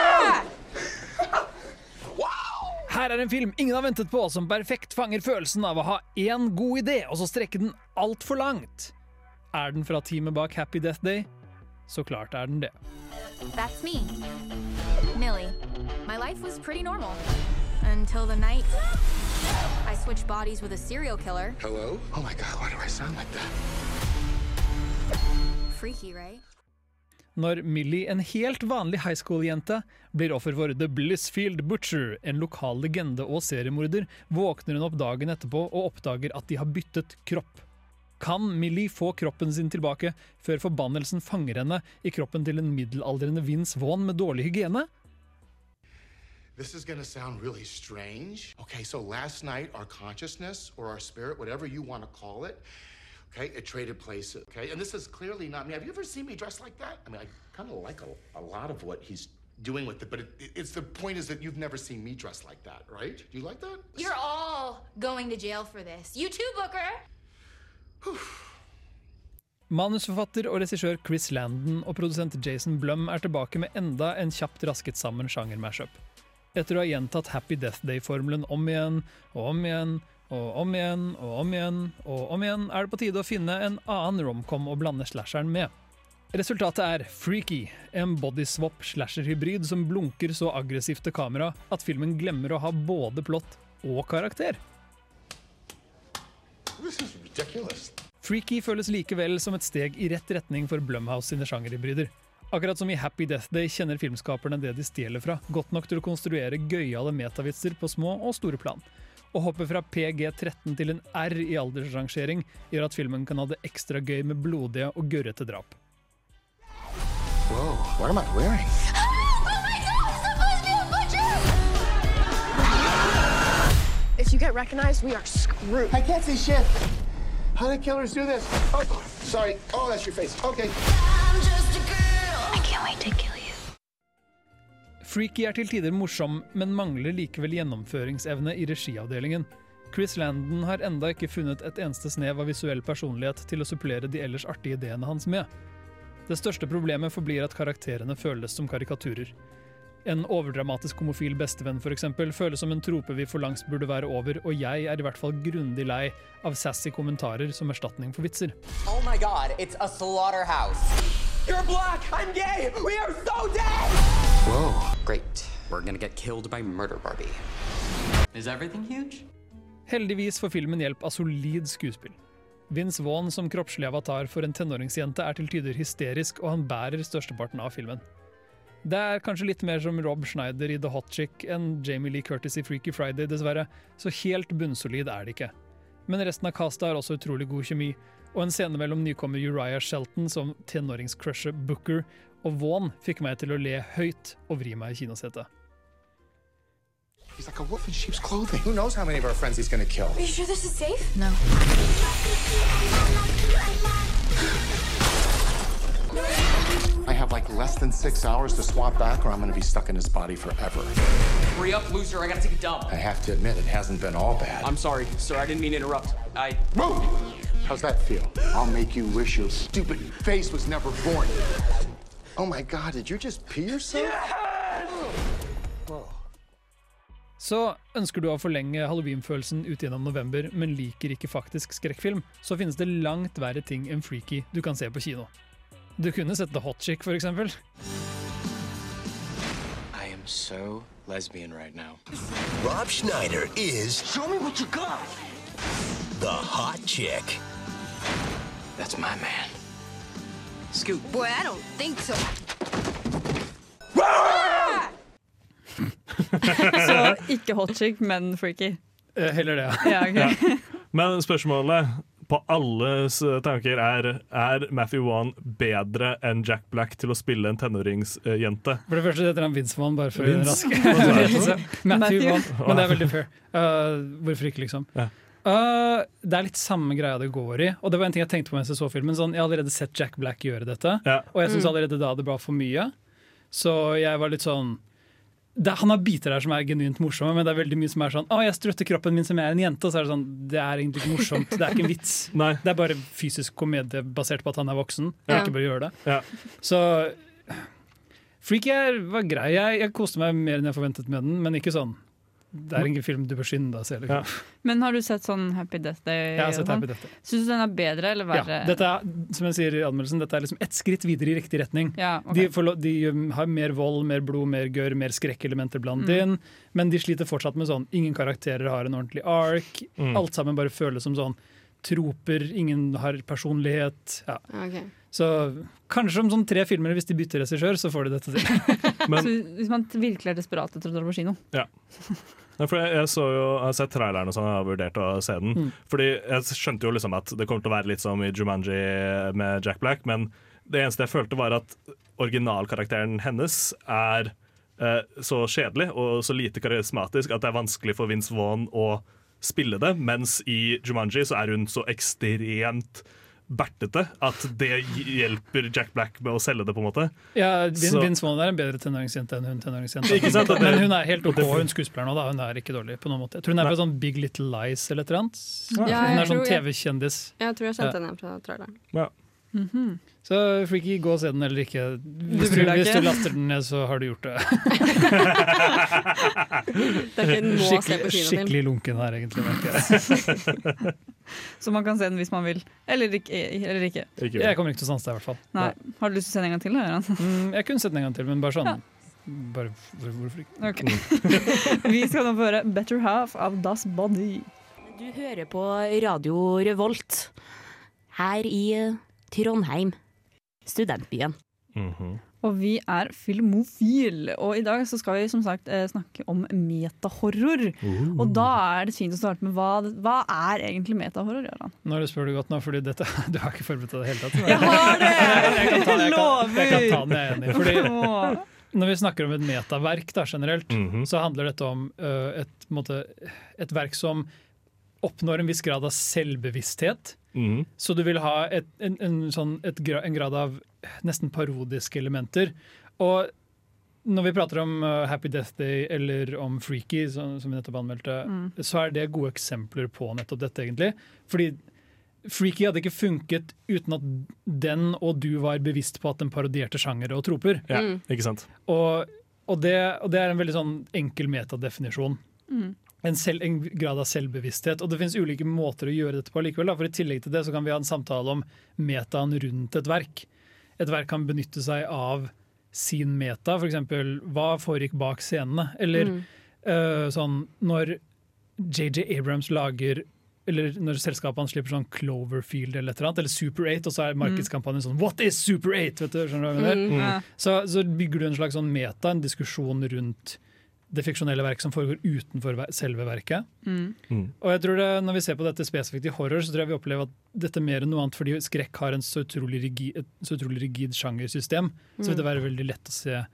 Her er en film ingen har ventet på, som perfekt fanger følelsen av å ha én god idé, og så strekke den altfor langt. Er den fra teamet bak Happy Death Day? Så klart er den det. That's me. Millie. My life was pretty normal. Until the night I switched bodies with a serial killer. Hello? Oh my god, why do I sound like that? Freaky, right? Når Millie, en helt vanlig high school-jente, blir offer for The Blissfield Butcher, en lokal legende og seriemorder, våkner hun opp dagen etterpå og oppdager at de har byttet kropp. Kan Millie få kroppen sin tilbake før forbannelsen fanger henne i kroppen til en middelaldrende Vince Vaughn med dårlig hygiene? This is gonna sound really strange. Okay, so last night, our consciousness or our spirit, whatever you want to call it, okay, it traded places. Okay, and this is clearly not me. Have you ever seen me dressed like that? I mean, I kind of like a, a lot of what he's doing with it, but it, it's the point is that you've never seen me dressed like that, right? Do you like that? You're all going to jail for this. You too, Booker. Manusforfatter og regissør Chris Landon og produsent Jason Blum er tilbake med enda en kjapt rasket sammen sjanger-mashup. Etter å ha gjentatt Happy Death Day-formelen om igjen og om igjen og om igjen og om igjen og om igjen, er det på tide å finne en annen romcom å blande slasheren med. Resultatet er Freaky, en bodyswap slasher-hybrid som blunker så aggressivt til kamera at filmen glemmer å ha både plott og karakter. Freaky føles likevel som et steg i rett retning for Blumhouse sine sjangerhybrider. Akkurat som i Happy Death Day kjenner filmskaperne det de stjeler fra, godt nok til å konstruere gøyale metavitser på små og store plan. Å hoppe fra PG-13 til en R i aldersrangering gjør at filmen kan ha det ekstra gøy med blodige og gørrete drap. Whoa, what am I wearing? If you get recognized, we are screwed. I can't see shit. How do killers do this? Oh, sorry. Oh, that's your face. Okay. I can't wait to kill. Freaky er til tider morsom, men mangler likevel gjennomføringsevne i regiavdelingen. Chris Landon har enda ikke funnet et eneste snev av visuell personlighet til å supplere de ellers artige ideene hans med. Det største problemet forblir at karakterene føles som karikaturer. En overdramatisk homofil bestevenn for eksempel, føles som en trope vi for langs burde være over, og jeg er i hvert fall grundig lei av sassy kommentarer som erstatning for vitser. Oh my god, it's a slaughterhouse. You're black! I'm gay! We are so dead! Whoa. Great. We're gonna get killed by Murder Barbie. Is everything huge? Heldigvis får filmen hjelp av solid skuespill. Vince Vaughn som kroppslig avatar for en tenåringsjente er til tider hysterisk, og han bærer størsteparten av filmen. Det er kanskje litt mer som Rob Schneider i The Hot Chick enn Jamie Lee Curtis i Freaky Friday, dessverre, så helt bunnsolid er det ikke. Men resten av castet har også utrolig god kjemi, og en scene mellom nykommer Uriah Shelton som tenåringscrusher Booker og Vaughn fikk meg til å le høyt og vri meg i kinosetet. He's like a wolf in sheep's clothing. Who knows how many of our friends he's gonna kill? Are you sure this is safe? No. I have like less than six hours to swap back, or I'm gonna be stuck in his body forever. Hurry up, loser. I gotta take a dump. I have to admit, it hasn't been all bad. I'm sorry, sir. I didn't mean to interrupt. I. Move! How's that feel? I'll make you wish your stupid face was never born. Oh my god, did you just pee yourself? Så ønsker du å forlenge halloween-følelsen ut gjennom november, men liker ikke faktisk skrekkfilm, så finnes det langt verre ting enn Freaky du kan se på kino. Du kunne sett The Hot Chick, for eksempel. I am so lesbian right now. Rob Schneider is. Show me what you got! The hot chick. That's my man. Scoot. Boy, I don't think so. Så ikke hot chick, men freaky. Eh, Heller det, Ja, ok. Men spørsmålet på alles tanker er Er Matthew Wan bedre enn Jack Black til å spille en tenåringsjente? For det første heter han Vince Wan, bare for å gjøre Vince. det Hva sa jeg? rask. Matthew Wan. Men det er veldig fair. Uh, hvorfor ikke, liksom? Uh, det er litt samme greia det går i. Og det var en ting jeg tenkte på mens jeg så filmen. Sånn, jeg har allerede sett Jack Black gjøre dette, og jeg syns Mm. allerede da det var for mye. Så jeg var litt sånn det, Han har biter der som er genuint morsomme, men det er veldig mye som er sånn Å, jeg strøtter kroppen min som jeg er en jente. Og så er det sånn Det er egentlig ikke morsomt. Det er ikke en vits. Det er bare fysisk komedie basert på at han er voksen. Ja. Jeg ikke bør gjøre det. Ja. Så Freaky er, var grei. Jeg, jeg koste meg mer enn jeg forventet med den, men ikke sånn. Det er ingen film du bør skynde deg å se. Liksom. Men har du sett sånn Happy Death Day? Jeg har sett? Happy Death Day. Syns du den er bedre eller verre? Ja, dette er, som jeg sier i anmeldelsen, dette er liksom ett skritt videre i riktig retning. Ja, okay. de, får, lo- de har mer vold, mer blod, mer gørr, mer skrekkelementer blant Mm. inn. Men de sliter fortsatt med sånn ingen karakterer har en ordentlig ark. Mm. Alt sammen bare føles som sånn troper, ingen har personlighet. Ja. Ok. Så kanskje om sånn tre filmer, hvis de bytter regissør, så får de dette til. Så hvis man virkelig er desperat etter å dra på kino. Ja. For jeg, jeg, så jo, jeg har sett traileren og sånn, jeg har vurdert å se den. Mm. Fordi jeg skjønte jo liksom at det kommer til å være litt som i Jumanji med Jack Black, men det eneste jeg følte var at originalkarakteren hennes er eh, så kjedelig og så lite karismatisk at det er vanskelig for Vince Vaughn å spille det, mens i Jumanji så er hun så ekstremt bertete at det hjelper Jack Black med å selge det, på en måte. Ja, Vin, Vince Vaughn er en bedre tenåringsjente enn hun tenåringsjente. Ikke sant? Men hun er helt OK, hun skuespiller nå. da Hun er ikke dårlig på noen måte. Jeg tror hun er fra sånn Big Little Lies eller et eller annet. Ja, hun er sånn TV-kjendis. Jeg tror jeg kjente henne fra traileren. Ja. Mhm. Så Freaky, gå og se den eller ikke. Hvis du, du, hvis du laster den ned, så har du gjort det. Det er ikke skikkelig, skikkelig lunken her, egentlig. Så man kan se den hvis man vil. Eller ikke. Eller ikke. Jeg kommer ikke til å sanse det, i hvert fall. Nei. Har du lyst til å se den en gang til? Mm, jeg kunne sett den en gang til, men bare sånn. Ja. Bare, hvorfor ikke? Okay. Vi skal nå få høre 'Better Half' av Das Body. Du hører på Radio Revolt her i Trondheim, studentbyen. Og vi er filmofil, og i dag så skal vi som sagt eh, snakke om metahorror. Uh. Og da er det fint å starte med hva, hva er egentlig metahorror, Gøran? Nå du spør du godt nå, fordi dette, du har ikke forberedt deg i det hele tatt. Jeg har det! Jeg kan ta, jeg kan, jeg kan ta den, jeg er enig. Fordi når vi snakker om et metaverk da, generelt, Mhm. så handler dette om uh, et, måte, et verk som oppnår en viss grad av selvbevissthet. Mm. Så du vil ha et, en, en, sånn, et, en grad av nesten parodiske elementer. Og når vi prater om uh, Happy Death Day eller om Freaky, som, som vi nettopp anmeldte, Mm. så er det gode eksempler på nettopp dette, egentlig. Fordi Freaky hadde ikke funket uten at den og du var bevisst på at den parodierte sjangere og troper. Ja, Mm. ikke sant? Og, og, det, og det er en veldig sånn enkel metadefinisjon. Mm. En, selv, en grad av selvbevissthet. Og det finnes ulike måter å gjøre dette på likevel. Da. For I tillegg til det så kan vi ha en samtale om metaen rundt et verk. Et verk kan benytte seg av sin meta, f.eks. hva foregikk bak scenene? Eller Mm. uh, sånn når JJ Abrams lager eller når selskapet hans slipper sånn Cloverfield eller et eller annet, eller Super 8, og så er markedskampanjen sånn What is Super 8? Vet du, skjønner du hva jeg mener? Mm, så, så bygger du en slags sånn meta, en diskusjon rundt det fiksjonelle verket som foregår utenfor selve verket. Mm. Og jeg tror det, Når vi ser på dette spesifikt i horror, så tror jeg vi opplever at dette er mer enn noe annet fordi skrekk har en så utrolig rigid, et så utrolig rigid sjangersystem. Så vil det Mm. være veldig lett å se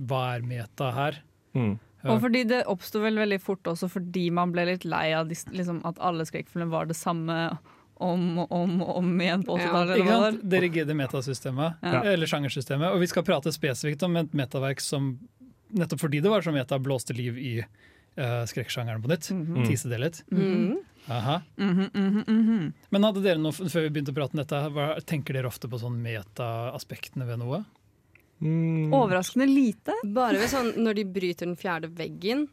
hva er meta her. Mm. Ja. Og fordi det oppsto vel veldig fort også fordi man ble litt lei av liksom, at alle skrekkfilmer var det samme om og om, om igjen på 80-tallet. Ikke eller hva det sant? Det rigide metasystemet, Ja. eller sjangersystemet. Og vi skal prate spesifikt om et metaverk som nettopp fordi det var som meta, blåste liv i uh, skrekksjangeren på nytt. Mm -hmm. Tise det litt. Mhm. Aha. Mhm, mhm, mhm. Men hadde dere noe, før vi begynte å prate om dette, hva, tenker dere ofte på sånn meta-aspektene ved noe? Mm. Overraskende lite. Bare ved sånn når de bryter den fjerde veggen.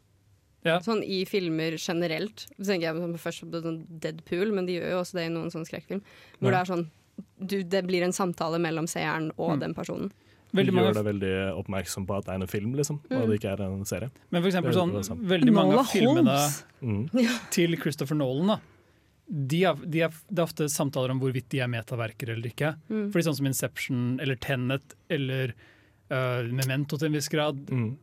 Sånn i filmer generelt. Så tenker jeg sånn først på sånn Deadpool, men de gjør jo også det i noen sånn skrekkfilm. Hvor Ja. det er sånn du, Det blir en samtale mellom seeren og Mm. den personen. Veldig mange- gjør deg veldig oppmerksom på at det er en film, liksom, og Mm. det ikke er en serie. Men for eksempel sånn, veldig mange av filmene Mm. til Christopher Nolan da, de er, de er, Det er ofte samtaler om hvorvidt de er metaverker eller ikke. Mm. Fordi sånn som Inception eller Tenet eller øh, Memento til en viss grad Mm.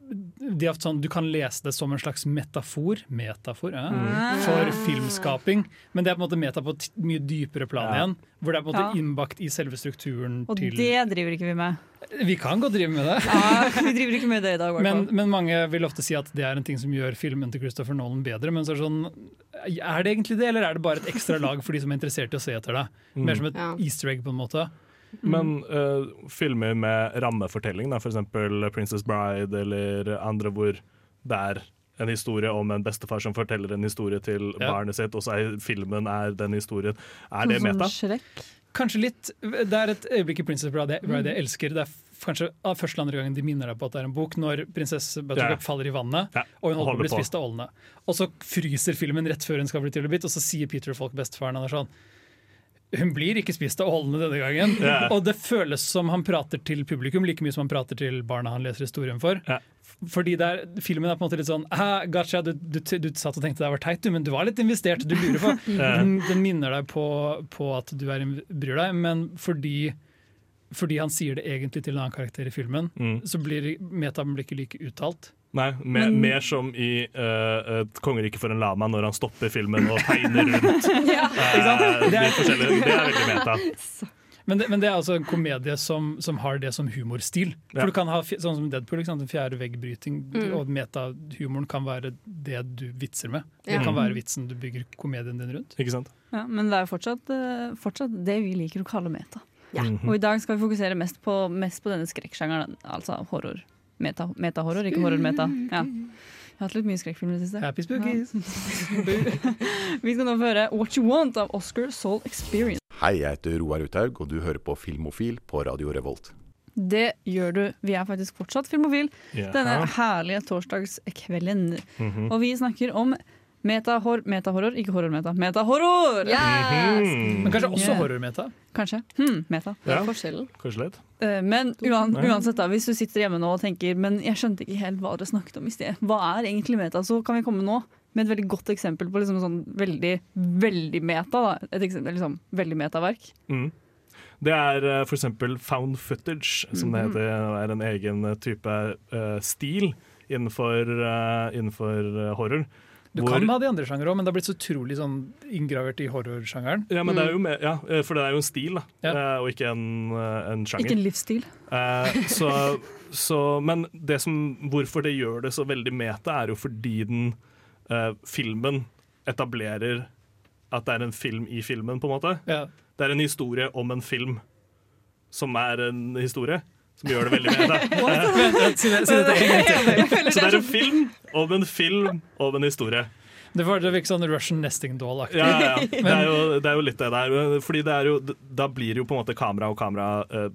sånn, Du kan lese det som en slags metafor, metafor ja, Mm. for filmskaping, men det er på en måte meta på et mye dypere plan Ja. igjen. Hvor det er på en måte Ja. innbakt i selve strukturen Og til det driver ikke vi med. Vi kan godt drive med det. Ja, vi driver ikke med det i dag, Men, men mange vil ofte si at det er en ting som gjør filmen til Christopher Nolan bedre. Men så er det sånn, er det egentlig det, eller er det bare et ekstra lag for de som er interessert i å se etter det? Mer som et Ja. easter egg, på en måte. Men uh, filmer med rammefortelling, f.eks. 'Princess Bride' eller andre hvor det er en historie om en bestefar som forteller en historie til Ja. barnet sitt, og så er filmen er den historien. Er det Sånn meta? Kanskje litt. Det er et øyeblikk i Princess Bride jeg, Bride jeg Mm. elsker. Det er kanskje av første eller andre gangen de minner deg på at det er en bok, når prinsesse Buttercup Ja. faller i vannet Ja, og hun holder på å bli spist av ålene. Og så fryser filmen rett før hun skal bli tilbudt, og så sier Peter Falk, bestefaren, han er sånn hun blir ikke spist av ålene denne gangen. Yeah. Og det føles som han prater til publikum like mye som han prater til barna han leser historien for. Fordi det er, Filmen er på en måte litt sånn «Hæ, Gotcha, du, du, du satt og tenkte det var teit, du, men du var litt investert. Du lurer på. yeah. Den, den minner deg på, på at du er, bryr deg, men fordi, fordi han sier det egentlig til en annen karakter i filmen, Mm. så blir metablikket like uttalt. Nei, mer, Men- mer som i uh, Et kongerike for en lama, når han stopper filmen og tegner rundt. Ja, uh. Eh, Det er- de det er veldig meta. Men det, men det er altså en komedie som, som har det som humorstil. For Ja. du kan ha sånn som Deadpool, ikke sant? en fjerde veggbryting, Mm. og metahumoren kan være det du vitser med. Det Ja. kan være vitsen du bygger komedien din rundt. Ikke sant? Ja, men det er jo fortsatt, eh, fortsatt det vi liker å kalle meta. Ja. Mhm. Og i dag skal vi fokusere mest på, mest på denne skrekksjangeren, altså horror. Meta- Metahorror, ikke horror-meta. Ja. Jeg har hatt litt mye skrekkfilm i det siste. Happy spookies! vi skal nå få høre What You Want av Oscar Soul Experience. Hei, jeg heter Roar Uthaug, og du hører på Filmofil på Radio Revolt. Det gjør du. Vi er faktisk fortsatt filmofil Ja. denne herlige torsdagskvelden. Mhm. Og vi snakker om metahor metahorror, ikke horror-meta. Metahorror! Yes! Men kanskje også Yeah. horror-meta? Kanskje. Hmm, meta. Ja. Forskjellen. Kanskje litt. Eh, Men uan, uansett, da, hvis du sitter hjemme nå og tenker Men jeg skjønte ikke helt hva dere snakket om i sted. Hva er egentlig meta? Så kan vi komme nå med et veldig godt eksempel på liksom sånn veldig, veldig meta. Da. Et eksempel, liksom, veldig metaverk. Mm. Det er uh, for eksempel found footage, som det Mhm. heter. Det er en egen eh, type eh, stil innenfor, eh, innenfor eh, horror. Du Hvor- kan ha de andre sjangere òg, men det har blitt så utrolig sånn inngravert i horrorsjangeren. Ja, men det Mm. er jo med, ja, eh, for det er jo en stil, da, ja. og ikke en, eh, en sjanger. Ikke en livsstil. Eh, så, så, men det som, hvorfor det gjør det så veldig meta, er jo fordi den eh, filmen etablerer at det er en film i filmen, på en måte. Ja. Det er en historie om en film som er en historie. Som gjør det veldig gang til. Så det er en film om en film om en historie. Det virker sånn Russian nesting doll-aktig. Ja, ja, ja. Det, er jo, det er jo litt det der. Fordi det jo, da blir jo på en måte kamera og kamera eh,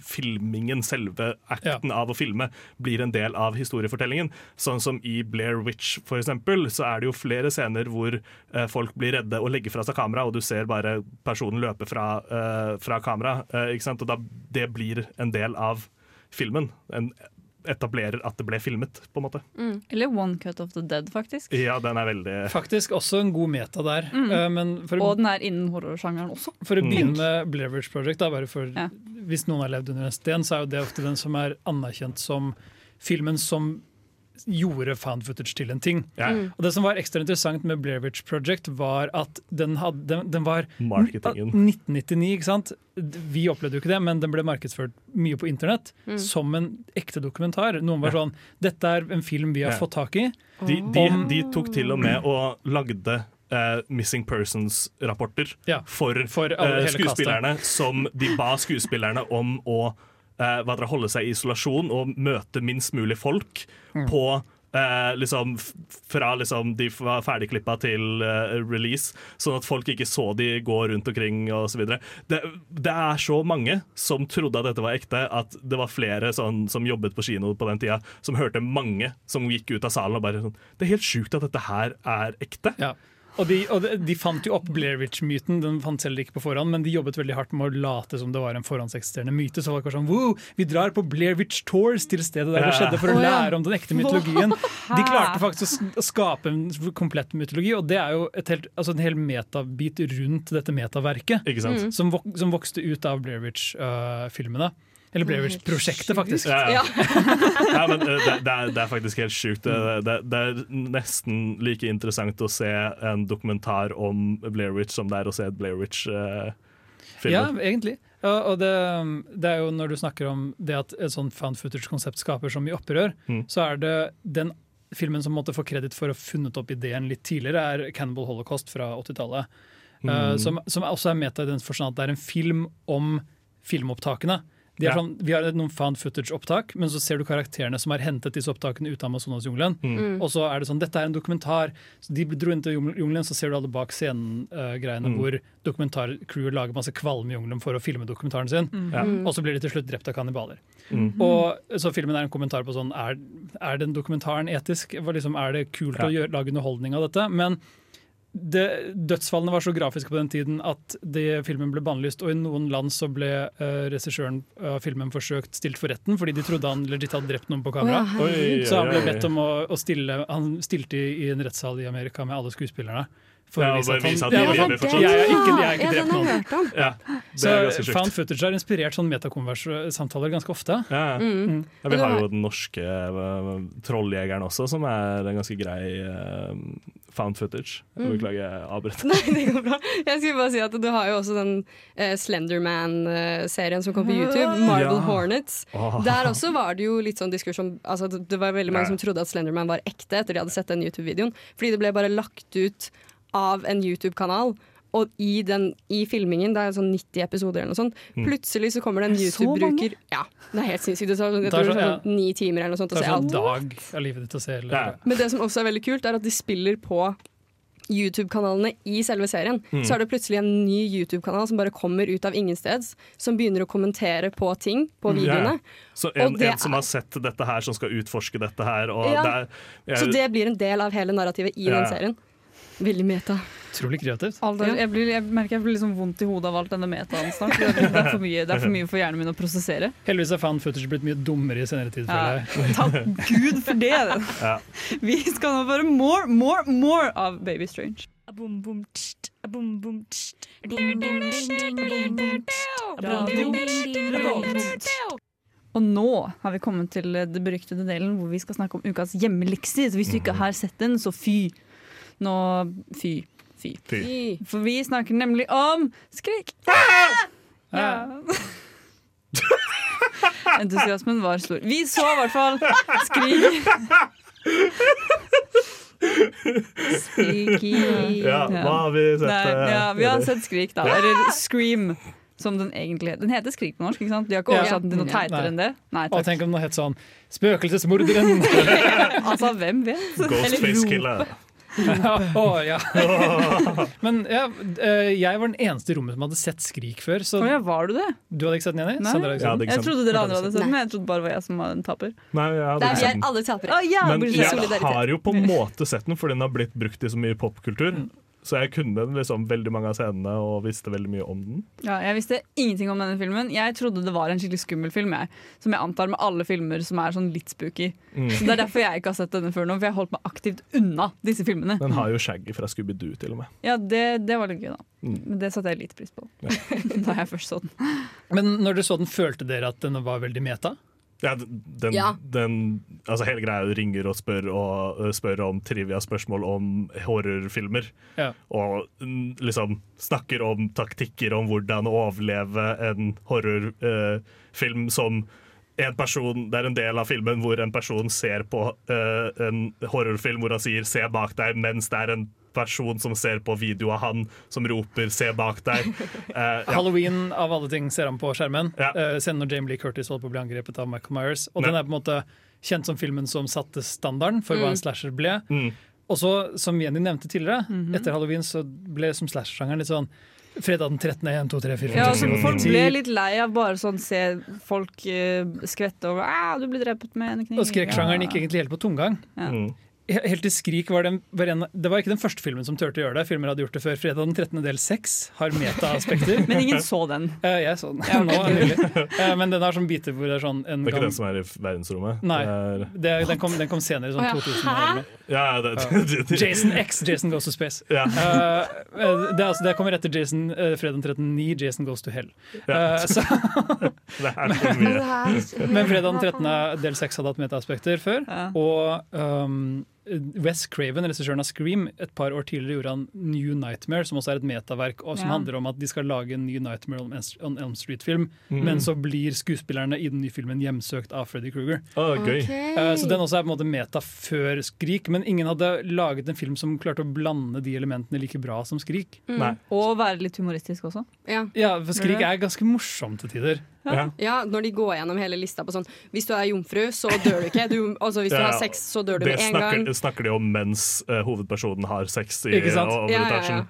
Filmingen, selve akten av å filme, blir en del av historiefortellingen. Sånn som i Blair Witch, for eksempel, så er det jo flere scener hvor eh, folk blir redde og legger fra seg kamera, og du ser bare personen løpe fra, eh, fra kamera. ikke sant? Og da, det blir en del av filmen. En etablerer at det ble filmet, på en måte. Eller One Cut of the Dead, faktisk. Ja, den er veldig Faktisk også en god meta der. Mm. Eh, Men for, å- Og den er innen horrorsjangeren også. for å Mm. begynne med Blair Witch Project, da, bare for, Ja. hvis noen har levd under en sten, så er jo det ofte den som er anerkjent som filmen som gjorde fan footage til en ting. Ja. Mm. Og Det som var ekstra interessant med Blair Witch Project, var at den, hadde, den, den var Marketingen. 1999, ikke sant? Vi opplevde jo ikke det, men den ble markedsført mye på internett Mm. som en ekte dokumentar. Noen var Ja. sånn Dette er en film vi har Ja. fått tak i. De, de, Om- de tok til og med og lagde Uh, Missing Persons-rapporter for, for uh, skuespillerne, skuespillerne, som de ba skuespillerne om å eh, hva dere, holde seg i isolasjon og møte minst mulig folk Mm. på eh, liksom, fra liksom, de var ferdigklippa til eh, release, sånn at folk ikke så de gå rundt omkring osv. Det, det er så mange som trodde at dette var ekte, at det var flere sånn, som jobbet på kino på den tida, som hørte mange som gikk ut av salen og bare sånn Det er helt sjukt at dette her er ekte. Og, de, og de, fant jo opp Blair Witch-myten, den fant selv ikke på forhånd, men de jobbet veldig hardt med å late som det var en forhåndseksisterende myte. Så folk var sånn wow, vi drar på Blair Witch Tours til stedet der det skjedde, for å lære om den ekte mytologien. De klarte faktisk å skape en komplett mytologi, og det er jo et helt, altså en hel metabit rundt dette metaverket, Ikke sant? Som, vok som vokste ut av Blair Witch-filmene. Eller Blair Witch-prosjektet, faktisk. Ja, ja. ja, men eh, det, det, er, det er faktisk helt sjukt. Det, det, det er nesten like interessant å se en dokumentar om Blair Witch som det er å se et Blair Witch-film. Ja, egentlig. Ja, og det, det er jo når du snakker om det at et sånt found footage-konsept skaper så mye opprør, Mm. så er det den filmen som måtte få kreditt for å ha funnet opp ideen litt tidligere, er Cannibal Holocaust fra 80-tallet. Mm. Eh, som, som også er meta i den forstand at det er en film om filmopptakene. De er Ja. sånn, vi har noen found footage-opptak, men så ser du karakterene som har hentet disse opptakene ut av Amazonasjungelen. Mm. Og så er det sånn, dette er en dokumentar. Så de dro inn til jungel- jungelen, så ser du alle bak scenen-greiene Mm. hvor dokumentarcrewet lager masse kvalm i jungelen for å filme dokumentaren sin. Mm. Ja. Og så blir de til slutt drept av kannibaler. Mm. Og Så filmen er en kommentar på sånn, er, er den dokumentaren etisk? Hva Liksom, er det kult å gjøre, lage underholdning av dette? Men det, dødsfallene var så grafiske på den tiden at det, filmen ble bannlyst, og i noen land så ble uh, regissøren av filmen forsøkt stilt for retten fordi de trodde han legit hadde drept noen på kamera. Å, ja. Oi, så han ble bedt om å, å stille Han stilte i, i en rettssal i Amerika med alle skuespillerne. For Ja, å vise at han, de Ja, lever han- fortsatt. jeg er ikke, jeg er ikke drept har noen. Ja, det Så sjukt. found footage har inspirert sånn metakonvers-samtaler ganske ofte. Ja, ja. Mm. Ja, vi har jo den norske uh, trolljegeren også, som er en ganske grei uh, found footage. Mm. Beklager, jeg avbrøt. Nei, det går bra. Jeg skulle bare si at Du har jo også den uh, Slenderman-serien som kom på YouTube, Marble Ja. Hornets. Oh. Der også var det jo litt sånn diskusjon altså, Det det var veldig mange Ja. som trodde at Slenderman var ekte etter de hadde sett den YouTube-videoen. Fordi det ble bare lagt ut av en YouTube-kanal. Og i, den, i filmingen, det er sånn 90 episoder eller noe sånt, Mm. plutselig så kommer det en YouTube-bruker Ja, det er helt sinnssykt. Det tar sånn, jeg tror sånn, sånn ni timer eller noe sånt å se sånn alt. dag av livet ditt å se. Eller, Men det som også er veldig kult, er at de spiller på YouTube-kanalene i selve serien. Mm. Så er det plutselig en ny YouTube-kanal som bare kommer ut av ingensteds, som begynner å kommentere på ting på videoene. Så en, Og det en som er- har sett dette her, som skal utforske dette her. Og Ja. det er, jeg, Så det blir en del av hele narrativet i Ja. den serien. Veldig meta. Utrolig kreativt. Alt er, jeg, blir, jeg merker jeg blir liksom vondt i hodet av alt denne metaen snart. Det er, for mye, det er for mye for hjernen min å prosessere. Heldigvis er fan footage blitt mye dummere i senere tid. Ja. Takk Gud for det! Ja. Vi skal nå bare more, more, more av Baby Strange. Og nå har vi kommet til det beryktede delen hvor vi skal snakke om ukas hjemmelekser. Så hvis du ikke har sett den, så fy. Nå fy. Fy. Fy. For vi snakker nemlig om skrik. Ja. Entusiasmen var stor. Vi så i hvert fall Skrik. Spooky. Ja, hva har vi sett, Nei, eh, ja, vi har sett Skrik, da. Eller Scream. Som den egentlig heter. Den heter Skrik på norsk, ikke sant? De har ikke oversatt den til noe teitere Nei. enn det. Nei, Og takk. tenk om den het sånn 'Spøkelsesmorderen'! altså, hvem vet? Ghostface Killer. Å, ja. Men ja, eh, jeg var den eneste i rommet som hadde sett Skrik før. Så ja, var du det? Du hadde ikke sett den, Jenny? Nei. Sandra hadde ikke sett den? Jeg trodde dere andre hadde sett den, men jeg trodde bare det var jeg som var en taper. Nei, jeg hadde Der ikke vi sett er den. alle tapere. Ja, Men jeg har jo på en måte sett den, fordi den har blitt brukt i så mye popkultur. Så jeg kunne liksom veldig mange av scenene og visste veldig mye om den. Ja, jeg visste ingenting om denne filmen. Jeg trodde det var en skikkelig skummel film. Jeg, som jeg antar med alle filmer som er sånn litt spooky. Mm. Så Det er derfor jeg ikke har sett denne før nå, for jeg har holdt meg aktivt unna disse filmene. Den har jo Shaggy fra Scooby-Doo til og med. Ja, det, det var litt gøy, da. Mm. Men det satte jeg litt pris på. da jeg først så den. Men når dere så den, følte dere at den var veldig meta? Ja, den, Ja. den altså hele greia ringer og spør, og, øh, spør om trivia-spørsmål om horrorfilmer. Ja. Og liksom snakker om taktikker om hvordan å overleve en horrorfilm som en person, Det er en del av filmen hvor en person ser på uh, en horrorfilm hvor han sier 'se bak deg', mens det er en person som ser på video av han som roper 'se bak deg'. Uh, ja. Halloween av alle ting ser han på skjermen. Eh, Scenen når Jamie Lee Curtis holdt på å bli angrepet av Michael Myers. Og Ja. den er på en måte kjent som filmen som satte standarden for hva Mm. en slasher ble. Mm. Og så, som Jenny nevnte tidligere, Mhm. etter halloween så ble som slasher-sjangeren litt sånn Fredag den 13. 1, 2, 3, 4, 5, Ja, 6, altså, 7, folk 8, 9, ble litt lei av bare sånn se folk uh, skvette over 'Æ, 'du blir drept med en kniv'. Og skrekksjangeren Ja. gikk egentlig helt på tomgang. Ja. Mm. Helt til Skrik var den, var en, Det var ikke den første filmen som turte å gjøre det. Filmer hadde gjort det før. Fredag den 13. del 6 har meta-aspekter. Men ingen så den? Uh, jeg så den. Ja. Nå, nylig. Eh, men den har sånn biter hvor det er sånn en Det er ikke gang- den som er i verdensrommet? Nei, Det er- det, den, kom, den kom senere, sånn Å, ja. 2000. eller. Ja, det, Ja. Jason X, Jason Goes to Space. Ja. Eh, eh, det, er altså, det kommer etter Jason uh, Fredag den 13. 9, Jason Goes to Hell. Eh, så, Det er så mye. men Fredag den 13. del 6 hadde hatt meta-aspekter før. Og um, Wes Craven, regissøren av Scream, et par år tidligere gjorde han New Nightmare, som også er et metaverk, og som Ja. handler om at de skal lage en ny Nightmare on Elm- Street-film, Mm. men så blir skuespillerne i den nye filmen hjemsøkt av Freddy Krueger. Oh, okay. Ok. Eh, så den også er på en måte meta før Skrik, men ingen hadde laget en film som klarte å blande de elementene like bra som Skrik. Mm. Og være litt humoristisk også. Ja. Ja, for Skrik er ganske morsom til tider. Ja. når de går gjennom hele lista på sånn Hvis du er jomfru, så dør du ikke. Du, altså, hvis du Ja, har sex, så dør du det med en snakker, gang. snakker de om mens uh, hovedpersonen har sex i Ikke sant? over Ja, ja, ja. etasjen.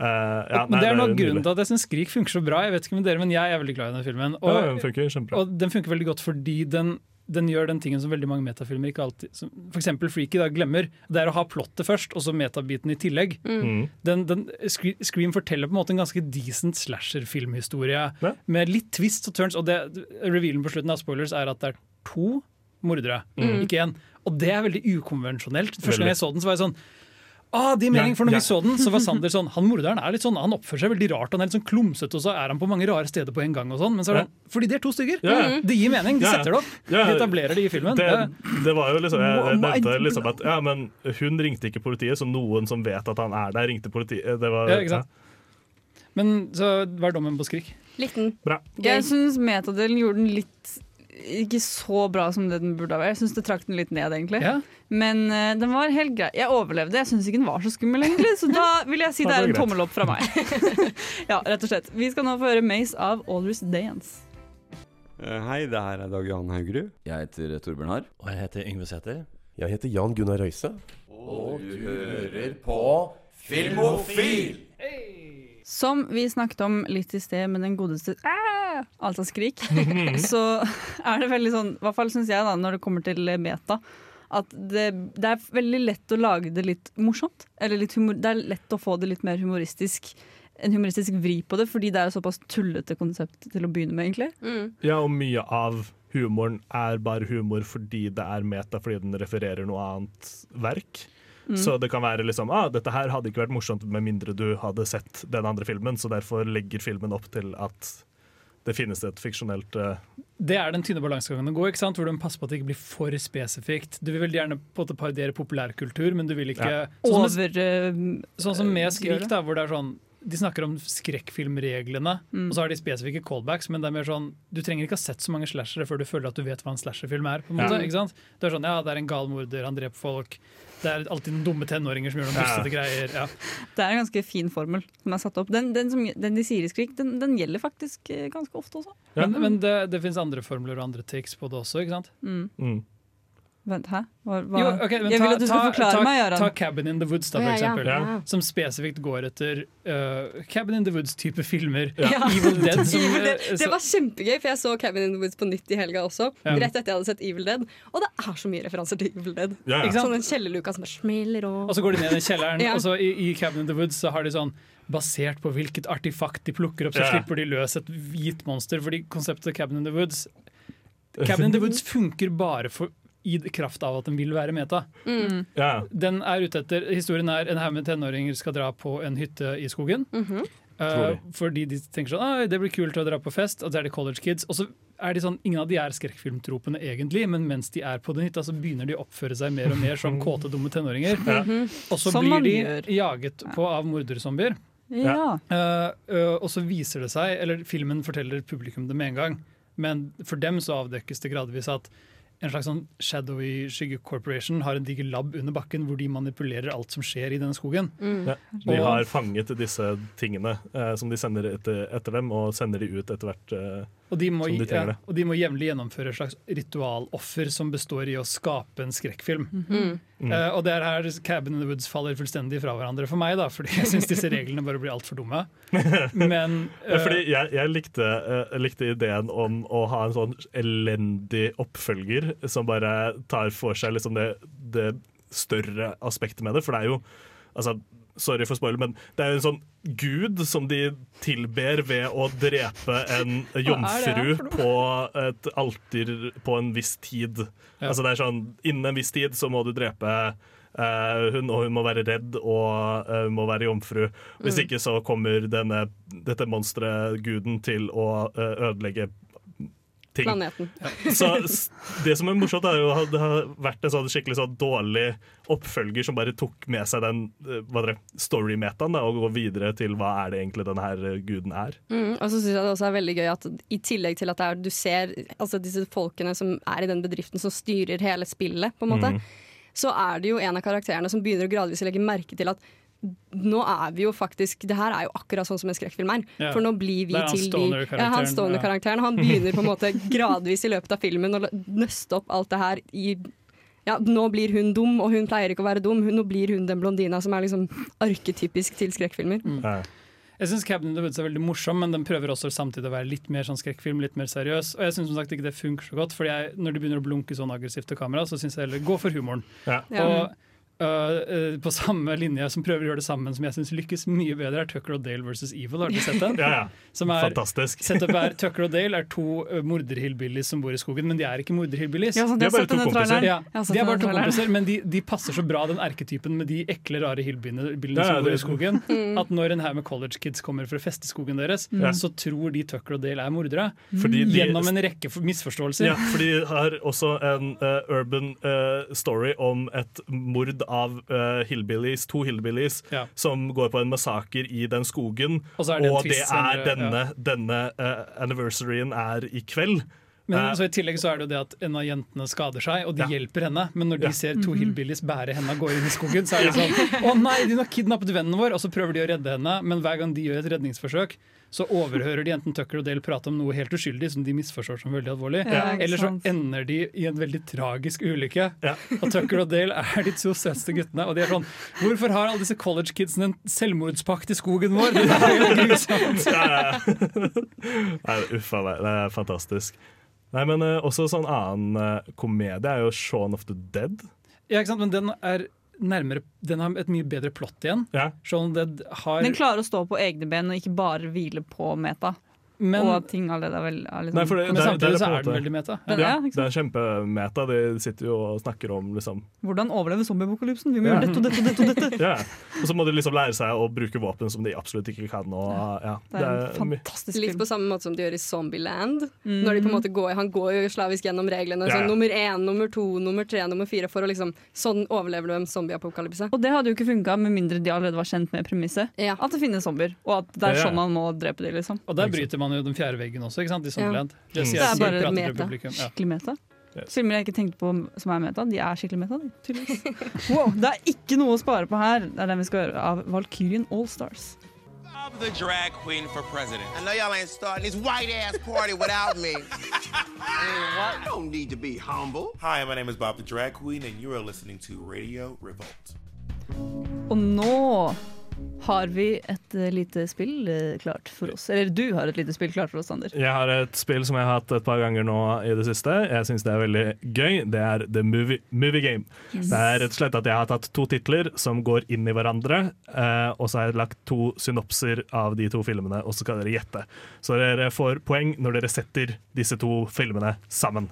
Eh, ja, men nei, Det er noe grunnen til at jeg syns Skrik funker så bra. Jeg vet ikke med dere, men jeg er veldig glad i den filmen. Og, Ja, den funker kjempebra. og den funker veldig godt fordi den, den gjør den tingen som veldig mange metafilmer ikke alltid som For Freaky da, glemmer. Det er å ha plottet først, og så metabiten i tillegg. Mm. Den, den, Scream forteller på en måte en ganske decent slasher-filmhistorie med litt twist og turns. Og det, revealen på slutten av spoilers er at det er to mordere, Mm. ikke én. Og det er veldig ukonvensjonelt. Første gang jeg så den, så var jeg sånn Ah, det gir mening, for når ja. vi så den, så var Sander sånn Han morderen er litt sånn, han oppfører seg veldig rart, han er litt sånn klumsete, og så er han på mange rare steder på en gang. og sånn Men så er det ja. fordi det er to stykker! Ja. Det gir mening, de Ja. setter det opp. Ja. De etablerer det i filmen. Det, Det- det var jo liksom Jeg, jeg nevnte liksom at ja, men hun ringte ikke politiet, så noen som vet at han er der, ringte politiet. Det var, Ja, ikke sant? Men så hva er dommen på Skrik? Liten. Bra. Jeg syns metadelen gjorde den litt ikke så bra som det den burde ha vært. Jeg syns det trakk den litt ned, egentlig. Ja. Men uh, den var helt grei. Jeg overlevde. Jeg syns ikke den var så skummel, egentlig. Så da vil jeg si det er en tommel opp fra meg. ja, rett og slett. Vi skal nå få høre Maze av Always Dance. Eh, Hei, det her er Dag Jan Haugerud. Jeg heter Torbjørn Harr. Og jeg heter Yngve Sæther. Jeg heter Jan Gunnar Røise. Og du hører på Filmofil! Som vi snakket om litt i sted med den godeste ah, altså skrik, så er det veldig sånn, i hvert fall syns jeg da, når det kommer til meta, at det, det er veldig lett å lage det litt morsomt. Eller litt humor, det er lett å få det litt mer humoristisk. En humoristisk vri på det, fordi det er et såpass tullete konsept til å begynne med, egentlig. Ja, og mye av humoren er bare humor fordi det er meta, fordi den refererer noe annet verk. Mm. Så det kan være liksom ah, dette her hadde ikke vært morsomt med mindre du hadde sett den andre filmen, så derfor legger filmen opp til at det finnes et fiksjonelt uh... Det er den tynne balansegangen å gå, ikke sant? hvor du må passe på at det ikke blir for spesifikt. Du vil veldig gjerne på parodiere populærkultur, men du vil ikke Ja. sånn, Over, som, sånn som med gjør Skrik, da, hvor det er sånn de snakker om skrekkfilmreglene, Mm. og så har de spesifikke callbacks, men det er mer sånn, du trenger ikke ha sett så mange slashere før du føler at du vet hva en slasherfilm er. på en måte, Ja. ikke sant? Det er sånn, ja, det er en gal morder, han dreper folk, det er alltid noen dumme tenåringer som gjør noen Ja. greier. ja. Det er en ganske fin formel som er satt opp. Den, den, som, den de sier i Skrik, den, den gjelder faktisk eh, ganske ofte også. Men, men det, det finnes andre formler og andre takes på det også, ikke sant? Mm. Vent, hæ? Hva, hva? Jo, okay, men jeg ta, vil at du skal forklare ta, meg, Göran. Ta Cabin in the Woods, da, for ja, ja. eksempel. Ja. Som spesifikt går etter uh, Cabin in the Woods-type filmer. Ja. Evil Dead. Som, Evil Dead. eh, Det var kjempegøy, for jeg så Cabin in the Woods på nytt i helga også. Ja. Rett etter jeg hadde sett Evil Dead. Og det er så mye referanser til Evil Dead. Ja, ja. Ikke sant? Sånn en kjellerluka som bare smeller og Og så går de ned i kjelleren, Ja. og så i, i Cabin in the Woods så har de sånn Basert på hvilket artifakt de plukker opp, så Ja. slipper de løs et hvit monster. Fordi konseptet Cabin in the Woods Cabin in the Woods funker bare for, i kraft av at den vil være meta. Mm. Ja. Den er ute etter, Historien er en haug med tenåringer skal dra på en hytte i skogen. Mm -hmm. uh, fordi de tenker sånn det blir kult å dra på fest, og så er det college kids. Og så er de sånn, Ingen av de er skrekkfilmtropene egentlig, men mens de er på den hytta, så begynner de å oppføre seg mer og mer som kåte, dumme tenåringer. Mm -hmm. Og så Som blir de gjør. jaget på av morderzombier. Ja. Uh, uh, og så viser det seg, eller filmen forteller publikum det med en gang, men for dem så avdekkes det gradvis at en slags sånn shadowy skygge corporation har en diger lab under bakken hvor de manipulerer alt som skjer i denne skogen. Ja. De har fanget disse tingene eh, som de sender etter, etter dem, og sender de ut etter hvert eh, Og de, må, de ja, og de må jevnlig gjennomføre et slags ritualoffer som består i å skape en skrekkfilm. Mhm. Mm. Uh, og det er her Cabin in the Woods faller fullstendig fra hverandre for meg, da, fordi jeg syns disse reglene bare blir altfor dumme. Men eh, fordi jeg, jeg likte, uh, likte ideen om å ha en sånn elendig oppfølger som bare tar for seg liksom det, det større aspektet med det. For det er jo altså, Sorry for spoiler, men det er jo en sånn gud som de tilber ved å drepe en jomfru på et alter på en viss tid. Altså det er sånn, Innen en viss tid så må du drepe Uh, hun, og hun må være redd og hun må være jomfru. Hvis Mm. ikke så kommer denne, dette monsteret, guden, til å uh, ødelegge ting. Planeten. Så det som er morsomt, er jo at det har vært en sånn skikkelig sånn dårlig oppfølger som bare tok med seg den eh, story-metaen og går videre til hva er det egentlig denne her eh, guden er. Mm, og så synes jeg det også er veldig gøy at i tillegg til at er, du ser altså disse folkene som er i den bedriften som styrer hele spillet, på en måte, Mm. så er det jo en av karakterene som begynner å gradvis legge merke til at nå er vi jo faktisk Det her er jo akkurat sånn som en skrekkfilm er. Ja. For nå blir vi til de ja, Han ja. stoner-karakteren. Han begynner på en måte gradvis i løpet av filmen å nøste opp alt det her i ja, nå blir hun dum, og hun pleier ikke å være dum. Hun, nå blir hun den blondina som er liksom arketypisk til skrekkfilmer. Jeg syns Cabin in the Woods er veldig morsom, men den prøver også samtidig å være litt mer sånn skrekkfilm, litt mer seriøs. Og jeg syns som sagt ikke det funker så godt, for når de begynner å blunke sånn aggressivt til kamera, så syns jeg heller gå for humoren. Ja. Og øh, øh, på samme linje som prøver å gjøre det sammen, som jeg syns lykkes mye bedre, er Tucker og Dale versus Evil. Har du sett den? Ja, ja. Som er, Fantastisk. Setup er Tucker og Dale er to uh, morderhillbillies som bor i skogen, men de er ikke morderhillbillies. Ja, sant, De er bare to kompiser. Ja, de er bare to kompiser, men de, de passer så bra den erketypen med de ekle, rare hillbilliene Ja, som bor i skogen, Mm. at når en haug med college kids kommer for å feste skogen deres, mm. så tror de Tucker og Dale er mordere. Fordi de- Gjennom en rekke misforståelser. Ja, for de har også en eh, urban eh, story om et mord av uh, hillbillies, to hillbillies Ja. som går på en massaker i den skogen. Og så er det og det er denne, ja. denne uh, anniversaryen er i kveld. Men Eh, så I tillegg så er det jo det at en av jentene skader seg, og de Ja. hjelper henne. Men når de Ja. ser to Mhm. hillbillies bære henne av gårde inn i skogen, så er det sånn Å nei, de har kidnappet vennen vår! Og så prøver de å redde henne, men hver gang de gjør et redningsforsøk, så overhører de enten Tucker og Dale prate om noe helt uskyldig som de misforstår som veldig alvorlig, Ja, eller så ender de i en veldig tragisk ulykke. Og Tucker og Dale er de to søteste guttene, og de er sånn Hvorfor har alle disse college kidsene en selvmordspakt i skogen vår? Det er helt grusomt. Ja, ja, ja. Nei, uff a meg. Det er fantastisk. Nei, men uh, også sånn annen uh, komedie er jo Shaun of the Dead. Ja, ikke sant? Men den er nærmere Den har et mye bedre plott igjen. Ja. Sånn har Den klarer å stå på egne ben og ikke bare hvile på meta. Men- og ting allerede er, vel, er liksom Nei, det, Men det, samtidig det så er den veldig meta. Ja, er, ikke det er kjempemeta. De sitter jo og snakker om liksom Hvordan overleve zombieapokalypsen? Vi må Ja. gjøre dette og dette og dette. og dette. ja. Og så må de liksom lære seg å bruke våpen som de absolutt ikke kan. Og, ja, Det er en my- Litt på samme måte som de gjør i Zombieland. Mm. Når de på en måte går, Han går jo slavisk gjennom reglene. Ja, ja. Sånn, nummer én, nummer to, nummer tre, nummer fire. For å liksom, sånn overlever du en zombieapokalypse. Og det hadde jo ikke funka med mindre de allerede var kjent med premisset. At det finnes zombier, og at det er sånn man må drepe dem. Liksom. Og der bryter man jo den fjerde veggen også, ikke sant? I Zombieland. Det er bare meta. Skikkelig meta. Filmer jeg ikke tenkte på som er meta, de er skikkelig meta. De, wow, det er ikke noe å spare på her. Det er den vi skal høre av Valkyrien Allstars. I'm the drag queen for president. I know y'all ain't starting this white ass party without me. I don't need to be humble. Hi, my name is Bob the Drag Queen, and you are listening to Radio Revolt. Og nå har vi et eh, lite spill eh, klart for oss. Eller du har et lite spill klart for oss, Sander. Jeg har et spill som jeg har hatt et par ganger nå i det siste. Jeg syns det er veldig gøy. Det er The Movie, movie Game. Yes. Det er rett og slett at jeg har tatt to titler som går inn i hverandre, eh, og så har jeg lagt to synopser av de to filmene, og så skal dere gjette. Så dere får poeng når dere setter disse to filmene sammen.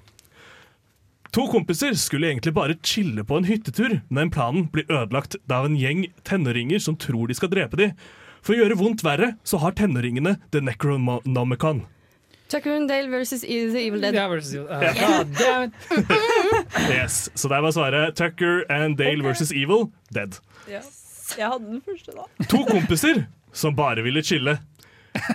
To kompiser skulle egentlig bare chille på en hyttetur, men planen blir ødelagt av en gjeng tenåringer som tror de skal drepe dem. For å gjøre vondt verre, så har tenåringene The Necronomicon. Tucker and Dale versus The Evil Dead. Yeah, versus Evil- uh, God damn it. Yes, Så der var svaret Tucker and Dale versus Evil dead. Jeg hadde den første, da. To kompiser som bare ville chille.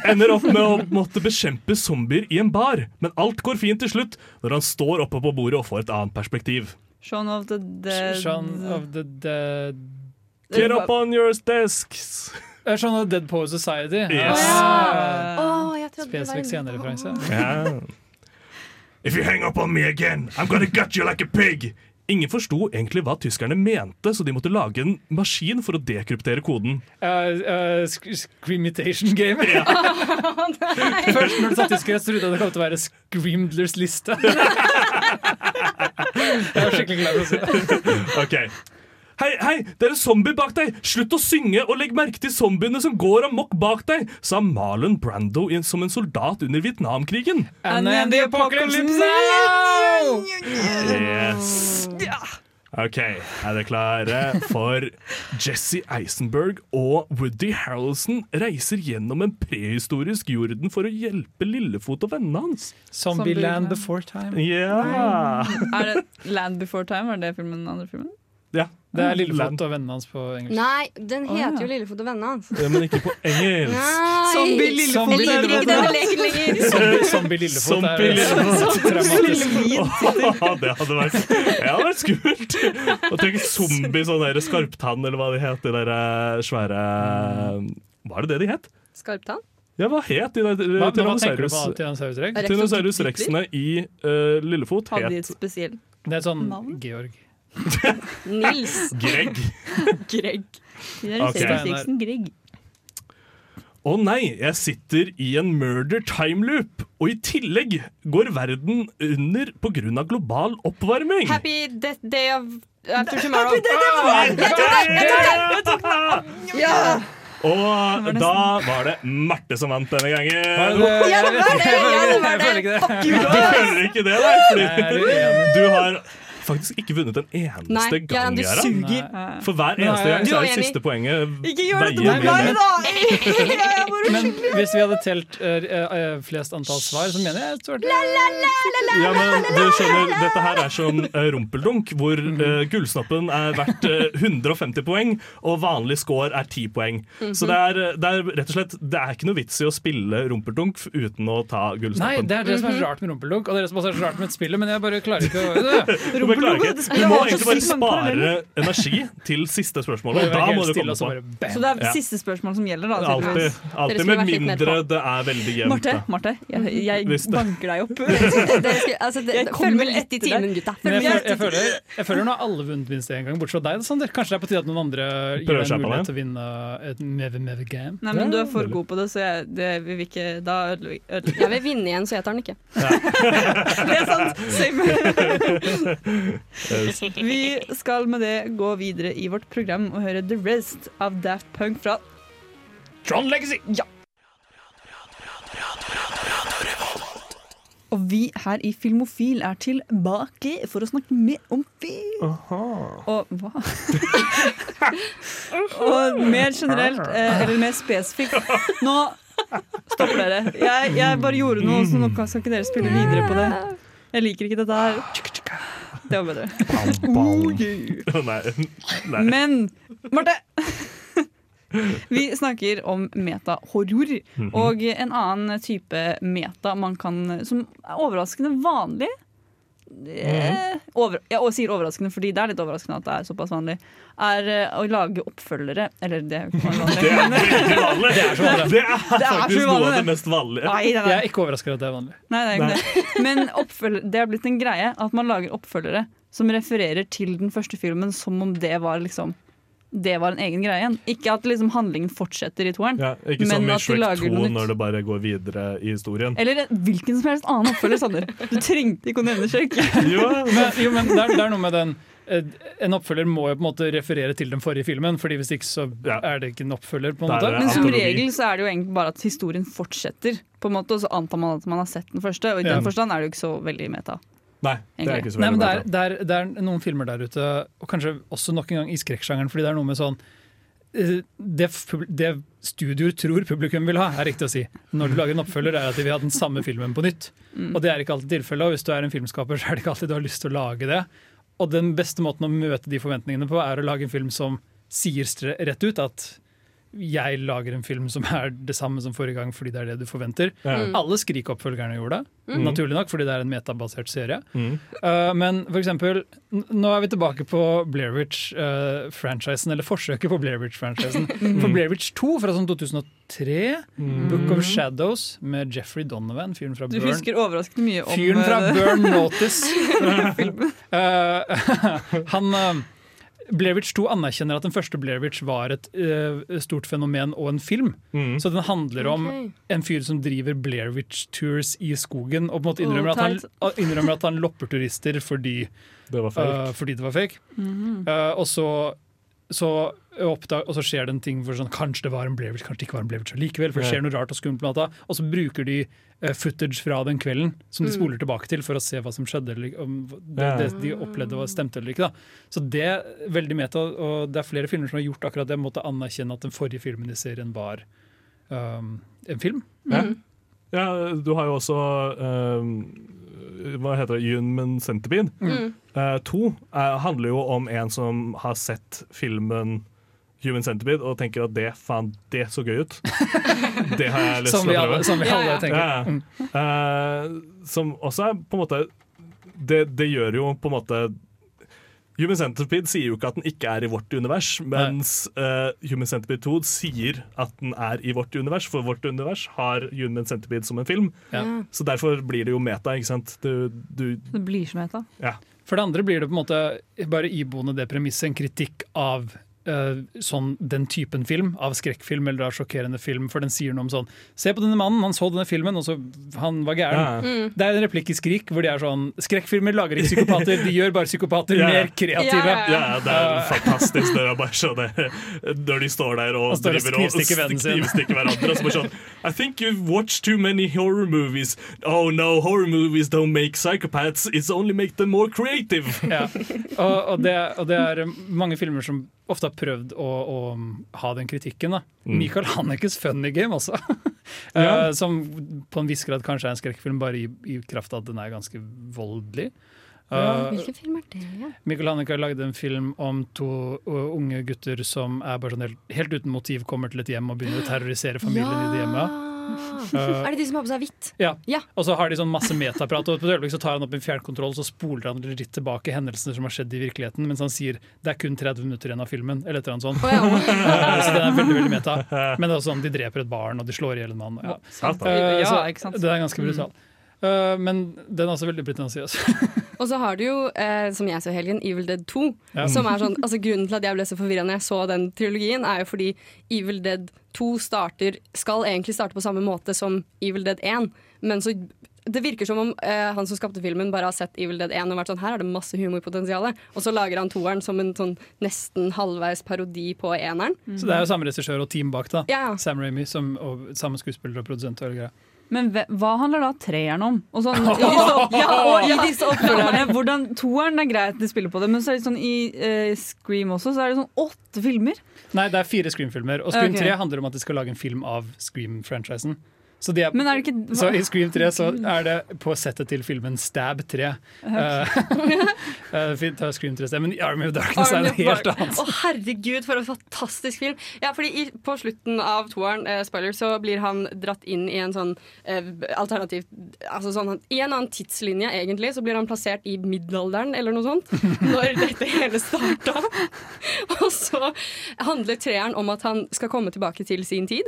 Ender opp med å måtte bekjempe zombier i en bar, men alt går fint til slutt når han står oppe på bordet og får et annet perspektiv. Shaun of the Dead Shaun of the Dead Get up on your desks! Shaun of the Dead Power Society. Yes. Oh, ja. jeg trodde det var Spesifikk scenereferanse. Yeah. If you hang up on me again, I'm gonna gut you like a pig! Ingen forsto egentlig hva tyskerne mente, så de måtte lage en maskin for å dekryptere koden. Uh, uh, Screamitation Game. Først når du sa tyskere, så trodde jeg det kom til å være Screamdlers liste. jeg var skikkelig glad for å si det. OK. Hei, hei, det er en zombie bak deg! Slutt å synge og legg merke til zombiene som går amok bak deg! sa Marlon Brando i- som en soldat under Vietnamkrigen. And then the apocalypse now! Yes. OK, er dere klare for Jesse Eisenberg og Woody Harrelson reiser gjennom en prehistorisk jorden for å hjelpe Lillefot og vennene hans? Zombieland before time. Ja! Er det Land Before Time? Var det filmen, den andre filmen? ja. Det er Lillefot og vennene hans på engelsk. Nei, den heter heter ja. jo Lillefot og vennene hans. Ja, Men ikke på engelsk. Zombie Lillefot Jeg liker ikke den leken lenger. Zombie, zombie Lillefot Zombie er Lillefot. traumatisk. Åh, det hadde vært Det hadde vært skummelt! Og tenk zombie, sånn der skarptann, eller hva de het. De der eh, svære Hva er det det de het? Skarptann? Ja, hva het de der Hva, tenker du Tyrannosaurus på Tyrannosaurus Rex? Rex og Tyrannosaurus Hitler? rexene i uh, Lillefot Hadde de et spesielt navn? Det er sånn Georg. Nils. Greg. Greg? Okay. Greg. Å nei, jeg sitter i en murder time loop, og i tillegg går verden under pga. global oppvarming. Happy death day of after tomorrow. Ja! Og da var det Marte som vant denne gangen. Var? Ja, det var det! Var Jeg føler ikke det. Du føler ikke det, nei? Jeg du har faktisk ikke vunnet en eneste Nei, gang, Ja, du suger. For hver eneste gang så er det siste poenget Ikke gjør dette mot meg, da! Men hvis vi hadde telt uh, flest antall svar, så mener jeg at Ja, men du skjønner, Dette her er som uh, rumpeldunk, hvor uh, gullsnoppen er verdt eh, 150 poeng, og vanlig score er 10 poeng. Så det er, det er rett og slett Det er ikke noe vits i å spille rumpeldunk uten å ta Nei, det er det som er så rart med rumpeldunk, og det er det som også er så rart med spillet, men jeg bare klarer ikke å det. Du, klarer ikke. du må egentlig bare spare energi til siste spørsmål. Og Da må du komme på. Så det er siste spørsmål som gjelder, da? Alltid, alltid med mindre det er veldig jevnt. Marte. Marte, jeg, jeg banker deg opp. Altså, det, Jeg følg kommer med litt i timen, gutta. Jeg, føler, jeg, føler, jeg føler nå har alle vunnet minst én gang, bortsett fra deg. Sander. Kanskje det er på tide at noen andre gir deg en mulighet til å vinne et Meve Meve Game. Nei, men du er for god på det, så jeg, det vil ikke Da ødelegger Jeg vil vinne igjen, så jeg tar den ikke. Det er sant! Same. Vi skal med det gå videre i vårt program og høre The Rest av Daft Punk fra Tron Legacy! Ja. Og vi her i Filmofil er tilbake for å snakke mer om film. Og hva? og mer generelt, eh, eller mer spesifikt Nå stopper dere. Jeg, jeg bare gjorde noe, så nå skal ikke dere spille videre på det. Jeg liker ikke dette her. Det var bedre. Oh, yeah. Nei. Nei. Men Marte! Vi snakker om metahorror, Mhm. og en annen type meta man kan, som er overraskende vanlig. Eh, over, jeg sier overraskende fordi det er litt overraskende at det er såpass vanlig. Er eh, å lage oppfølgere. Eller det er jo ikke vanlig. Det er veldig vanlig! Det er så vanlig. Det er Det er så faktisk noe av det mest vanlige. Nei, nei, Jeg er ikke overrasket over at det er vanlig. nei, det er ikke det. Men oppfølger, det har blitt en greie at man lager oppfølgere som refererer til den første filmen som om det var liksom det var en egen greie igjen. Ikke at liksom handlingen fortsetter i toeren. Ja, ikke Men som i Shrek 2 når det bare går videre i historien. Eller hvilken som helst annen oppfølger, Sander. Du trengte ikke å nevne Shrek. Jo, Men, jo, men det er, det er noe med den eh, En oppfølger må jo på en måte referere til den forrige filmen, Fordi hvis ikke så er det ikke en oppfølger. på en måte Men som regel så er det jo egentlig bare at historien fortsetter, på en måte, og så antar man at man har sett den første. Og i Ja. den forstand er det jo ikke så veldig meta. Nei, det er ikke så Nei, men veldig det er, det, er, det er noen filmer der ute, og kanskje også nok en gang i skrekksjangeren, fordi det er noe med sånn eh, det, det studioer tror publikum vil ha, er riktig å si. Når du lager en oppfølger, er at de vil ha den samme filmen på nytt. Mm. Og det er ikke alltid tilfellet. Og hvis du er en filmskaper, så er det ikke alltid du har lyst til å lage det. Og den beste måten å møte de forventningene på, er å lage en film som sier rett ut at jeg lager en film som er det samme som forrige gang fordi det er det du forventer. Ja. Mm. Alle Skrik-oppfølgerne gjorde det, Mm. naturlig nok, fordi det er en metabasert serie. Mm. Uh, men for eksempel, nå er vi tilbake på Blair Witch-franchisen, eller forsøket på Blair Witch-franchisen. For Blair Witch 2 fra sånn 2003, Mm. Book of Shadows med Jeffrey Donovan, fyren fra Burn. Du husker overraskende mye om Fyren fra eh, Burn Notice. Uh, han Blair Witch 2 anerkjenner at den første Blair Witch var et uh, stort fenomen og en film. Mm. Så den handler om okay. en fyr som driver Blair Witch Tours i skogen, og på en måte Oh, innrømmer, at, han, innrømmer at han lopper turister fordi, Det var fake. uh, fordi det var fake. Mhm. Uh, og så så, oppdag, og så skjer det en ting hvor sånn, kanskje det var en blevet, kanskje det ikke var en blevet så likevel, for det skjer noe rart og skummelt med data. Og så bruker de uh, footage fra den kvelden som de Mm. spoler tilbake til for å se hva som skjedde, eller om det, det de opplevde var stemte eller ikke. da. Så det er veldig meta, og det er flere filmer som har gjort akkurat det, måtte anerkjenne at den forrige filmen i serien var um, en film. Ja. ja, du har jo også eh, Hva heter det? Human Centipede. Mm. Eh, to eh, handler jo om en som har sett filmen Human Centipede og tenker at det faen, det så gøy ut. det har jeg lyst til å prøve. som vi alle tenker. Ja, ja. Eh, som også er på en måte det, det gjør jo på en måte Human Centipede sier jo ikke at den ikke er i vårt univers, mens uh, Human Centipede 2 sier at den er i vårt univers, for vårt univers har Human Centipede som en film. Ja. Så derfor blir det jo meta, ikke sant. Du, du, Det blir som meta. ja. For det andre blir det på en måte bare iboende det premisset, en kritikk av sånn, den typen film, av skrekkfilm eller av sjokkerende film, for den sier noe om sånn Se på denne mannen, han så denne filmen, og så han var gæren. Ja. Mm. Det er en replikk i Skrik hvor de er sånn Skrekkfilmer lager ikke psykopater, de gjør bare psykopater Ja. mer kreative. Ja, det er Eh, fantastisk når, jeg bare skjønner, det, når de står der og, Og står driver og knivstikker hverandre. Og så bare sånn I think you've watched too many horror movies. Oh no, horror movies don't make psychopaths. It's only make them more creative. Ja. Og, og, det, og det er mange filmer som ofte har prøvd å, å ha den kritikken. Da. Mm. Michael Hanekes Funny Game også. Ja. Eh, som på en viss grad kanskje er en skrekkfilm, bare i, i kraft av at den er ganske voldelig. Ja, Eh, Hvilken film er det? Michael Haneke har lagd en film om to uh, unge gutter som er bare sånn helt, helt uten motiv kommer til et hjem og begynner å terrorisere familien i det hjemmet. Eh, er det de som har på seg hvitt? Ja. Ja. Og så har de sånn masse metaprat, og på et øyeblikk så tar han opp en fjernkontroll, så spoler han litt tilbake hendelsene som har skjedd i virkeligheten, mens han sier det er kun 30 minutter igjen av filmen, eller et eller annet sånt. Eh, så den er veldig, veldig meta. Men det er også sånn, de dreper et barn, og de slår i hjel en mann. Ja. Ja, så ikke sant? Det er ganske brutal. Uh, men den er også veldig pretensiøs. Og så har du jo, eh, som jeg så i helgen, Evil Dead 2. Ja. Som er sånn, altså Grunnen til at jeg ble så forvirra når jeg så den trilogien, er jo fordi Evil Dead 2 starter, skal egentlig starte på samme måte som Evil Dead 1. Men så det virker som om eh, han som skapte filmen, bare har sett Evil Dead 1 og vært sånn Her er det masse humorpotensial. Og så lager han toeren som en sånn nesten halvveis parodi på eneren. Så det er jo samme regissør og team bak, da. Ja. Sam Raimi, som, og samme skuespiller og produsent. Og greia. Men hva handler da treeren om? Og, sånn, i disse, opp- Ja, og i disse oppfølgerne hvordan Toeren er greit de spiller på det, men så er det sånn i eh, Scream også, så er det sånn åtte filmer. Nei, det er fire Scream-filmer. Og Scream okay. 3 handler om at de skal lage en film av Scream-franchisen. Så, de er, er ikke- så i Scream 3 så er det på settet til filmen Stab 3. Okay. uh, Scream 3 men i Army of Darkness er det helt annet. Å, herregud, for en fantastisk film! Ja, fordi i, På slutten av toeren, uh, spoiler, så blir han dratt inn i en sånn uh, alternativ altså sånn, I en annen tidslinje, egentlig, så blir han plassert i middelalderen eller noe sånt. Når dette hele starta. Og så handler treeren om at han skal komme tilbake til sin tid.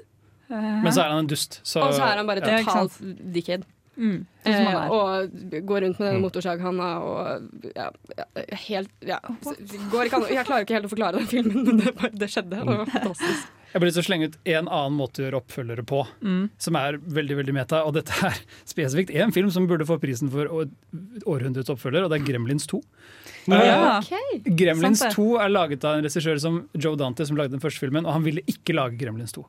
Men så er han en dust. Så, og så er han bare ja. totalt dickhead. Mm, Eh, og går rundt med den Mm. motorsaghanna og ja, ja, helt ja. Går ikke an, Jeg klarer ikke helt å forklare den filmen, men det, det skjedde. og Det var fantastisk. Jeg ble lyst til å slenge ut en annen måte å gjøre oppfølgere på, Mm. som er veldig veldig meta. Og dette er spesifikt en film som burde få prisen for århundrets oppfølger, og det er Gremlins 2. Ja. okay. Gremlins 2 er laget av en regissør som Joe Dante, som lagde den første filmen, og han ville ikke lage Gremlins 2.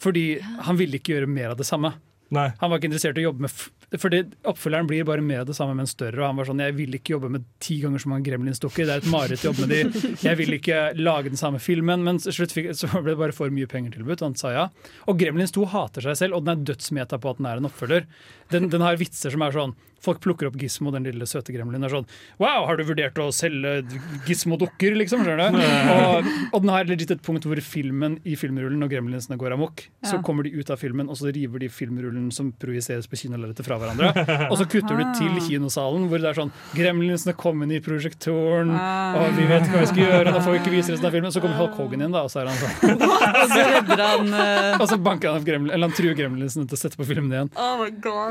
Fordi han ville ikke gjøre mer av det samme. Nei. Han var ikke interessert i å jobbe med Fordi Oppfølgeren blir bare med det samme, men større. Og han var sånn Jeg vil ikke jobbe med ti ganger så mange Gremlins-dukker. Det er et mareritt å jobbe med de. Jeg vil ikke lage den samme filmen. Men til slutt fikk, så ble det bare for mye penger tilbudt, og han sa ja. Og Gremlins 2 hater seg selv, og den er dødsmeta på at den er en oppfølger. Den, den har vitser som er sånn Folk plukker opp Gizmo, den lille søte gremlinen, er sånn Wow, har du vurdert å selge Gismo-dukker, liksom? Skjønner du? Og, og den har legit et punkt hvor filmen i filmrullen, når gremlinsene går amok, så kommer de ut av filmen, og så river de filmrullen som projiseres på kinolerretet fra hverandre. Og så kutter du til kinosalen, hvor det er sånn Gremlinsene kom inn i prosjektoren, og vi vet ikke hva vi skal gjøre, da får vi ikke vise resten av filmen. Så kommer Hulk Hogan inn, da, og så er han sånn Og så redder han eh, Og så banker han opp gremlin, eller han truer gremlinsene til å sette på filmen igjen. Oh.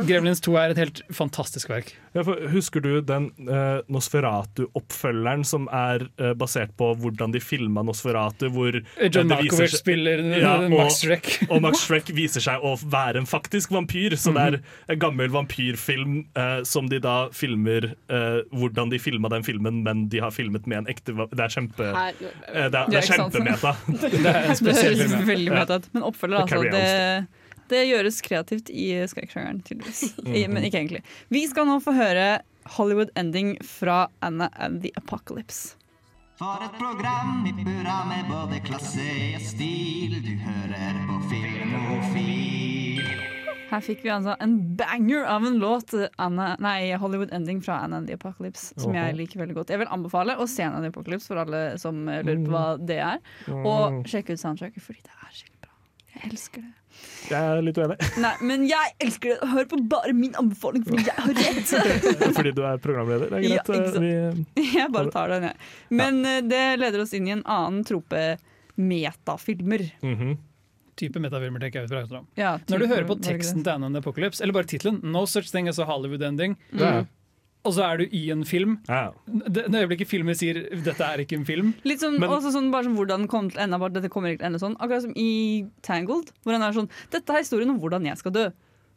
Gremlins 2 er et helt fantastisk verk. Ja, for husker du den eh, Nosferatu-oppfølgeren som er eh, basert på hvordan de filma Nosferatu? Hvor eh, John seg- spiller Ja, Max og- Schreck. og Max Schreck viser seg å være en faktisk vampyr, så det er en gammel vampyrfilm eh, som de da filmer eh, hvordan de filma den filmen, men de har filmet med en ekte Det er kjempe Her- eh, Det er, det er kjempemeta. Det er høres veldig meta ut. Men oppfølger, altså. Det, det gjøres kreativt i skrekksjangeren, tydeligvis. I, men ikke egentlig. Vi skal nå få høre Hollywood Ending fra Anna and the Apocalypse. For et program i burra med både klasse og stil. Du hører på Filmofil. Her fikk vi altså en banger av en låt, Anna, nei, Hollywood Ending fra Anna and the Apocalypse, som jeg liker veldig godt. Jeg vil anbefale å se Anna and the Apocalypse for alle som eh, lurer på hva det er. Mm. Og sjekke ut soundtracket, fordi det er skikkelig bra. Jeg elsker det. Jeg er litt uenig. Nei, men jeg elsker det! Hør på bare min anbefaling, fordi jeg har rett! Fordi du er programleder. Det er Ja, greit. sant. eh, vi, Jeg bare tar den, jeg. Men ja. det leder oss inn i en annen trope metafilmer. mhm. Type metafilmer, tenker jeg. vi prater om. Ja, Når du hører på teksten til Anna and Apocalypse, eller bare tittelen, No such thing as a Hollywood ending, mm. og så er du i en film Ja. Det det øyeblikket filmen sier 'dette er ikke en film' Litt som, Men- også sånn, bare sånn hvordan kom til enda. Bare, dette kommer ikke til å ende sånn. Akkurat som i Tangled, hvor han er sånn Dette er historien om hvordan jeg skal dø.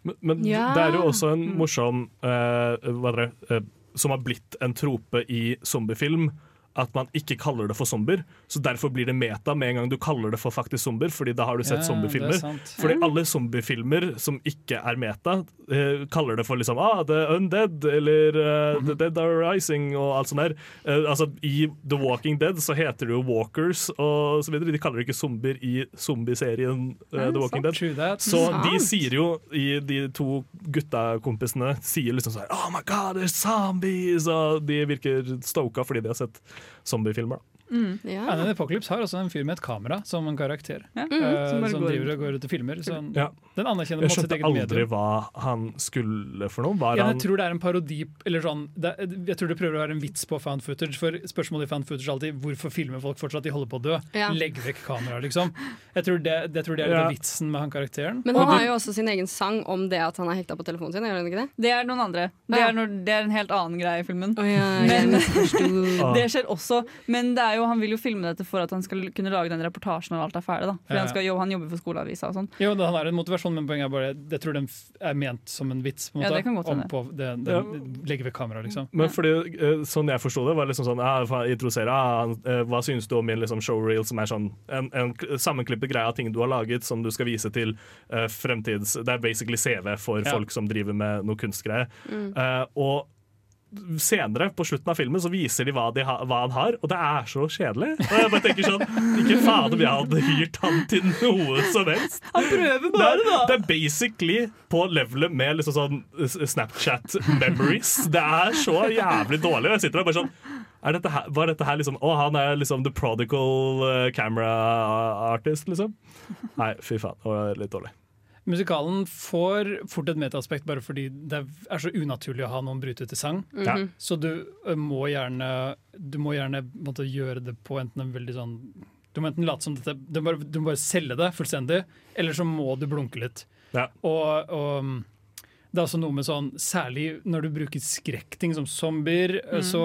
Men, men Ja. det er jo også en morsom uh, hva er det, Uh, Som har blitt en trope i zombiefilm. At man ikke kaller det for zombier. Så Derfor blir det meta med en gang du kaller det for faktisk zombier. Fordi da har du sett Ja, zombiefilmer. er. Fordi alle zombiefilmer som ikke er meta, eh, kaller det for liksom ah, The Undead eller uh, The Dead Are Rising og alt sånt der. Eh, altså I The Walking Dead så heter det jo Walkers og så videre. De kaller det ikke zombier i zombieserien The Walking sant. Dead. Så de sier jo i de to gutta-kompisene sier liksom sånn Oh my god, there's zombies! Og de virker stoka fordi de har sett zombiefilmer. Mm. Anna and the Apocalypse har også en fyr med et kamera som en karakter. Ja. eh, Mm, som som driver og går ut og filmer. Så Ja. Den anerkjenner Jeg måte sitt skjønte eget aldri medium. hva han skulle for noe. Var Ja, han jeg tror det er en parodi eller sånn, det, Jeg tror det prøver å være en vits på found footage. For spørsmålet i found footage er alltid hvorfor filmer folk fortsatt de holder på å dø. Ja. Legg vekk kameraet, liksom. Jeg tror det, det, tror det er litt Ja. vitsen med han karakteren. Men han har jo også sin egen sang om det at han er hekta på telefonen sin. Gjør han ikke det? Det er noen andre. Det er, når, det er en helt annen greie i filmen. ja, jeg men, det skjer også, men det er jo, han vil jo filme dette for at han skal kunne lage den reportasjen når alt er ferdig. Da. Fordi Ja. han, skal, jobbe- han jobber for skoleavisa og sånn. Jo, det, han er en motivasjon, men poenget er bare Jeg tror den er ment som en vits. På en Ja, det kan godt om hende. på det, Ja. det, Legge ved kamera, liksom. Men fordi, eh, sånn jeg forsto det, var liksom sånn introdusere, ah, eh, Hva syns du om min liksom, showreel, som er sånn en, en sammenklippet greie av ting du har laget, som du skal vise til uh, fremtids Det er basically CV for Ja. folk som driver med noe kunstgreie. Mm. Uh, og senere, på slutten av filmen, så viser de hva, de ha, hva han har, og det er så kjedelig. Og jeg bare tenker sånn Ikke faen om jeg hadde hyrt han til noe som helst. Han prøver Det er, det er basically på levelet med liksom sånn Snapchat memories. Det er så jævlig dårlig. Og jeg sitter der bare sånn er dette her, Var dette her liksom Å, han er liksom the prodigal eh, camera artist, liksom? Nei, fy faen. Det var litt dårlig. Musikalen får fort et metaaspekt bare fordi det er så unaturlig å ha noen brutete sang. Mm sang. Så du må gjerne Du må gjerne måtte, gjøre det på enten en veldig sånn Du må enten late som dette Du må bare, du må bare selge det fullstendig, eller så må du blunke litt. Og, og mm, det er også noe med sånn Særlig når du bruker skrekkting som zombier, Mm. så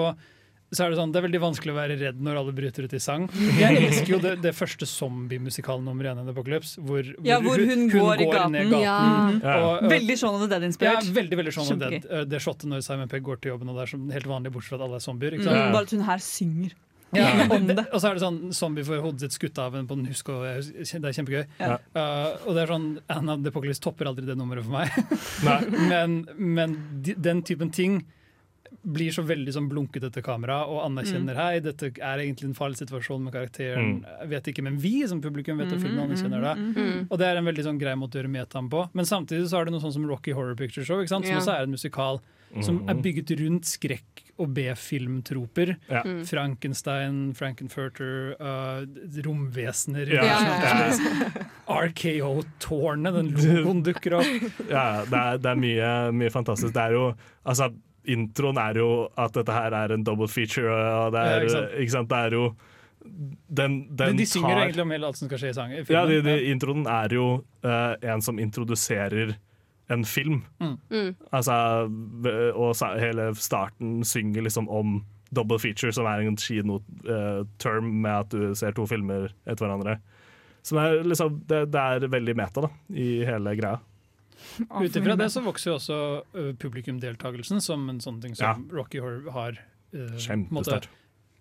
så er det sånn, det er veldig vanskelig å være redd når alle bryter ut i sang. Jeg elsker jo det, det første zombiemusikalnummeret i Anna Apocalypse, hvor, Ja, hvor hun går i gaten. ned gaten. Ja. Og- og- Veldig Shaun of the Dead-inspirert. Ja, veldig, veldig Shaun of the Dead. Eh, Det shotet når Simon Pegg går til jobben, og det er som helt vanlig, bortsett fra at alle er zombier. Ikke Mm, sant? bare at hun her synger. Ja, men det. Og så er det sånn zombie får hodet sitt skutt av en på en husk, og det er kjempegøy. Ja. Uh, og det er sånn Anna the Apocalypse topper aldri det nummeret for meg. men men de, den typen ting blir så veldig sånn blunkete til kamera og anerkjenner Mm. hei, dette er egentlig en farlig situasjon med karakteren. Jeg vet ikke, Men vi som publikum vet at filmen Mm, anerkjenner det. mm, mm, mm. Og det er en veldig sånn grei måte å gjøre metaen på. Men samtidig så er det noe sånn som Rocky Horror Picture Show, ikke sant? som Ja. også er en musikal som er bygget rundt skrekk og B-filmtroper. Ja. Mm. Frankenstein, Frankenfurter, uh, romvesener Ja. Ja, ja, ja. RKO-tårnet, den logoen dukker opp. Ja, det er, det er mye, mye fantastisk. Det er jo Altså, introen er jo at dette her er en double feature, og det Ja, er ikke sant. Ikke sant? Det er jo Den, den de, de synger tar egentlig om hele alt som skal skje i sangen. Ja, de, de, introen er jo uh, en som introduserer en film. Mm. Mm. Altså, og sa, hele starten synger liksom om double feature, som er en kinoterm med at du ser to filmer etter hverandre. Som er liksom, det, det er veldig meta da, i hele greia. Ut ifra det så vokser jo også uh, publikumdeltakelsen som en sånn ting som Ja. Rocky Horror har. uh, måte-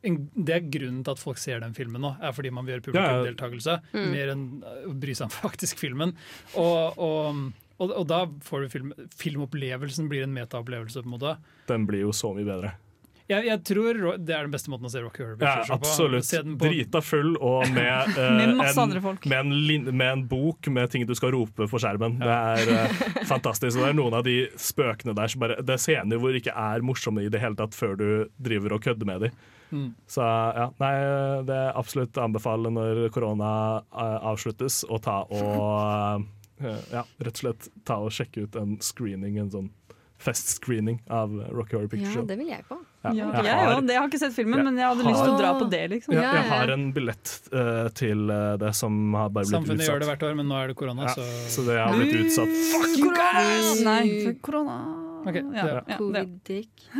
en- Det er grunnen til at folk ser den filmen nå, er fordi man vil gjøre Ja, ja. Mm. Mer enn uh, å bry seg om faktisk filmen. Og, og, og, og da får du film, filmopplevelsen blir en metaopplevelse, på en måte. Den blir jo så mye bedre. Jeg, jeg tror det er den beste måten å se Rocky Horror Ja, Picture Show på. absolutt. På- Drita full og med, uh, Med masse en, andre folk. Med en, med en bok med ting du skal rope for skjermen. Det er uh, fantastisk. Og det er noen av de spøkene der som bare Det er scener hvor ikke er morsomme i det hele tatt før du driver og kødder med dem. Mm. Så ja, nei, det er absolutt å anbefale når korona uh, avsluttes, å ta og Ja, rett og slett ta og sjekke ut en screening, en sånn festscreening av Rocky Horror Picture Show. Ja, det vil jeg på. Ja, jeg har-. Jeg har ikke sett filmen, men jeg hadde har- lyst til å dra på det. liksom. Ja, jeg har en billett uh, til eh, det som har bare blitt Samfunnet utsatt. gjør det hvert år, men nå er det korona, Ja, så så det har blitt utsatt. Fuck you guys! Nei, for korona. Ja, Covid-dick.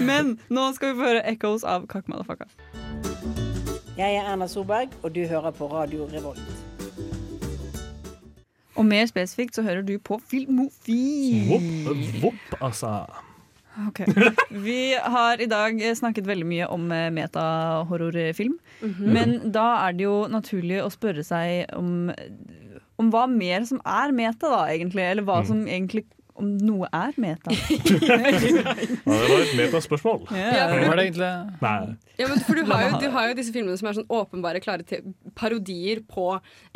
Men nå skal vi få høre 'Echoes' av Kakk Motherfucka. Jeg er Erna Solberg, og du hører på Radio Revolt. Og mer spesifikt så hører du på Filmofil. Vopp, vopp, altså. Ok. Vi har i dag snakket veldig mye om metahorrorfilm. Mm -hmm. Men da er det jo naturlig å spørre seg om, om hva mer som er meta, da, egentlig. Eller hva Mm. som egentlig om noe er meta. Ja, det var et metaspørsmål. Ja, Hva Var det egentlig Nei. Ja, men for du har, jo, du har jo disse filmene som er sånn åpenbare klare til parodier på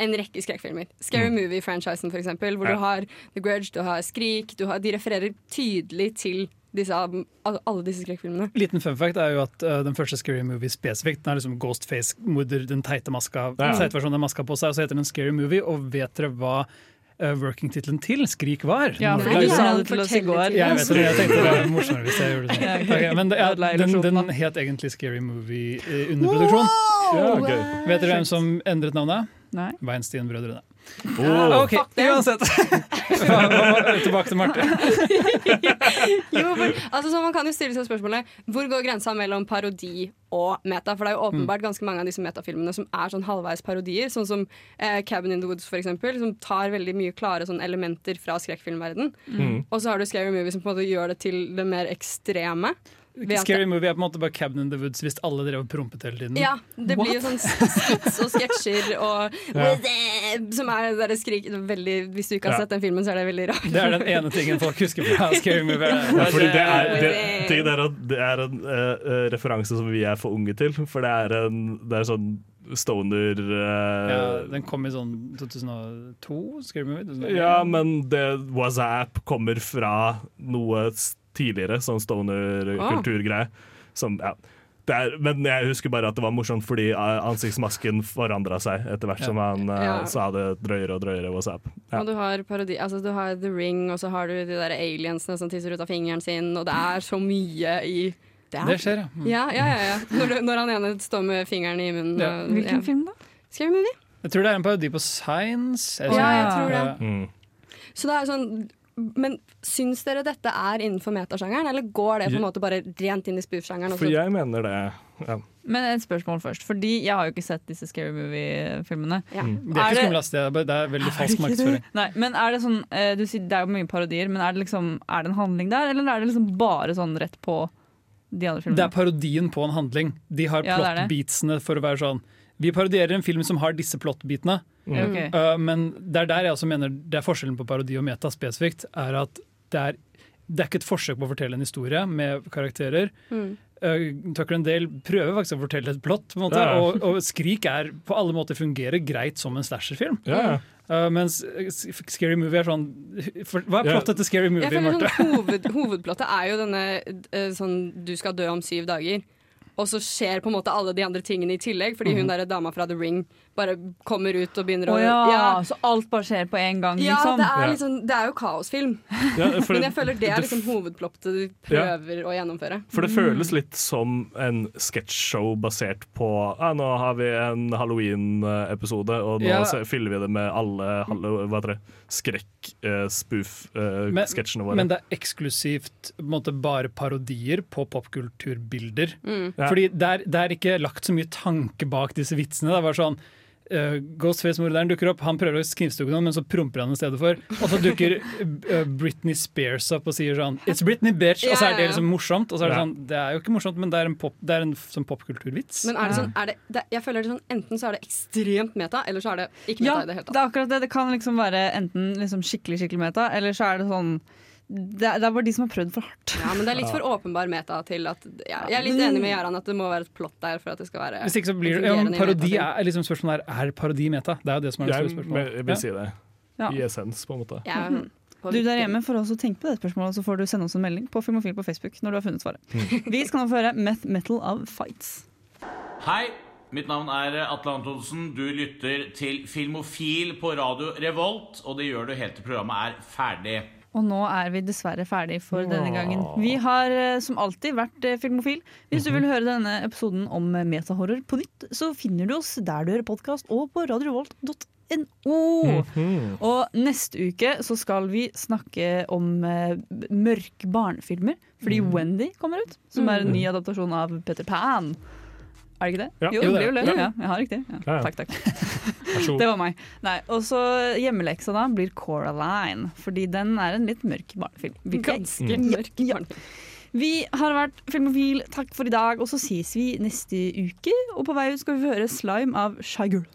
en rekke skrekkfilmer. Scary Movie-franchisen, for eksempel, hvor Ja. du har The Grudge, du har Skrik. Du har, de refererer tydelig til disse, alle disse skrekkfilmene. Liten fun fact er jo at uh, den første Scary Movie spesifikt Den er liksom Ghostface-morder, den teite maska, Ja. versjonen maska på seg, og så heter den Scary Movie. Og vet dere hva working-tittelen til Skrik var? Ja, for du sa det til oss i går. Jeg vet det, jeg tenkte det var morsommere hvis jeg gjorde det Ja, sånn. ok. Ok, men det, ja, den, den het egentlig Scary Movie eh, under produksjon. Ja, gøy. Vet dere hvem som endret navnet? Nei. Weinstein-brødrene. Oh. OK, uansett. Tilbake til Marte. Jo, for, altså, så man kan jo stille seg spørsmålet Hvor går grensa mellom parodi og meta? For det er jo åpenbart ganske mange av disse metafilmene som er sånn halvveis parodier. Sånn som eh, Cabin in the Woods, for eksempel, som tar veldig mye klare sånn elementer fra skrekkfilmverden. Mm. Og så har du Scary Movie som på en måte gjør det til det mer ekstreme. Scary Movie er på en måte bare Cabin in the Woods hvis alle drev og prompet hele tiden. Ja, det blir jo sånn skits og sketsjer og Ja. Som er det der skrik veldig, Hvis du ikke har Ja. sett den filmen, så er det veldig rart. Det er den ene tingen folk husker fra Scary Movie. Ja, fordi det er, det, tingen er at det er en uh, referanse som vi er for unge til. For det er en det er sånn stoner uh, Ja, den kom i sånn 2002, Scary Movie. 2001. Ja, men det WhatsApp kommer fra noe s- tidligere, sånn stoner-kulturgreie. Som, ja. Det er, men jeg husker bare at det var morsomt fordi eh, ansiktsmasken forandra seg etter hvert Ja. som han uh, Ja. sa det drøyere og drøyere WhatsApp. Ja. Og du har parodi Altså du har The Ring, og så har du de der aliensene som tisser ut av fingeren sin, og det er så mye i Det, Det skjer, ja. Mm. Ja, ja, ja, ja. Når, du, når han ene står med fingeren i munnen. Ja. og- Hvilken film da? Scary Movie. Jeg tror det er en parodi på Science. Ja, jeg tror det. Mm. Så det er sånn Men syns dere dette er innenfor metasjangeren, eller går det på en måte bare rent inn i spoof-sjangeren? For jeg mener det. Ja. Men et spørsmål først, fordi jeg har jo ikke sett disse Scary Movie-filmene. Ja. Mm. Det er ikke skummelt, det det er veldig falsk markedsføring. Nei, men er det sånn eh, du sier Det er jo mye parodier, men er det liksom Er det en handling der, eller er det liksom bare sånn rett på de andre filmene? Det er parodien på en handling. De har Ja, plot-beatsene for å være sånn Vi parodierer en film som har disse plot-bitene. Mm. Okay. Uh, men det er der jeg også mener det er forskjellen på parodi og meta spesifikt. Er at det er, det er ikke et forsøk på å fortelle en historie med karakterer. Mm. Uh, Tucker and Dale prøver faktisk å fortelle et plott, på en måte, Ja. og, og Skrik er på alle måter fungerer greit som en slasherfilm. Ja, ja. Uh, mens Scary Movie er sånn for, Hva er plottet plottet til Scary Movie, Marte? sånn, hoved, hovedplottet er jo denne uh, sånn du skal dø om syv dager. Og så skjer på en måte alle de andre tingene i tillegg, fordi hun der dama fra The Ring bare kommer ut og begynner Å å ja, så alt bare skjer på en gang, Ja, liksom? det er, liksom, det er jo kaosfilm. Ja, Men jeg føler det er liksom hovedplottet du prøver å gjennomføre. For det føles litt som en sketsjshow basert på ja, Nå har vi en halloween-episode, og nå Ja. fyller vi det med alle skrekk-spoof-sketsjene våre. Men det er eksklusivt på en måte, bare parodier på popkulturbilder. Mm. Ja. Fordi det er, det er ikke lagt så mye tanke bak disse vitsene. Det er bare sånn eh, Ghostface-morderen dukker opp, han prøver å knivstukke noen, men så promper han i stedet for. Og så dukker uh, Britney Spears opp og sier sånn 'It's Britney, bitch!' Og så er det liksom morsomt. Og så er det sånn, det er jo ikke morsomt, men det er en, pop, det er en sånn popkulturvits. Men er det sånn, er det, det, jeg føler det sånn Enten så er det ekstremt meta, eller så er det ikke meta Ja, i det hele tatt. det er akkurat det. Det kan liksom være enten liksom skikkelig skikkelig meta, eller så er det sånn det er, det er bare de som har prøvd for hardt. Ja, men det er litt for åpenbar meta til at ja, Jeg er litt enig med Jaran at det må være et plott der for at det skal være Hvis ikke så blir det ja, Parodi er liksom spørsmålet er, er parodi meta. Det er jo det som er det store spørsmålet. jeg vil si det. Ja. I essens, på en måte. Ja, Mhm. Du der hjemme får også tenke på det spørsmålet, så får du sende oss en melding på Filmofil på Facebook når du har funnet svaret. Vi skal nå få høre Meth Metal of Fights. Hei, mitt navn er Atle Antonsen. Du lytter til Filmofil på radio Revolt, og det gjør du helt til programmet er ferdig. Og nå er vi dessverre ferdig for denne gangen. Vi har eh, som alltid vært eh, Filmofil. Hvis du vil høre denne episoden om eh, metahorror på nytt, så finner du oss der du hører podkast og på radiovolt.no. Mhm. Og neste uke så skal vi snakke om mørke barnefilmer. Fordi Wendy kommer ut, som er en ny adaptasjon av Peter Pan. Er det ikke det? Ja. Jo, det blir jo det. Ja, riktig. Ja. Ja. Takk, takk. Det var meg. Nei, og så hjemmeleksa da blir Coraline, fordi den er en litt mørk barnefilm. Ganske mm. mørk barnefilm. Vi har vært Filmofil, takk for i dag, og så ses vi neste uke. Og på vei ut skal vi høre Slime av Shy Girl.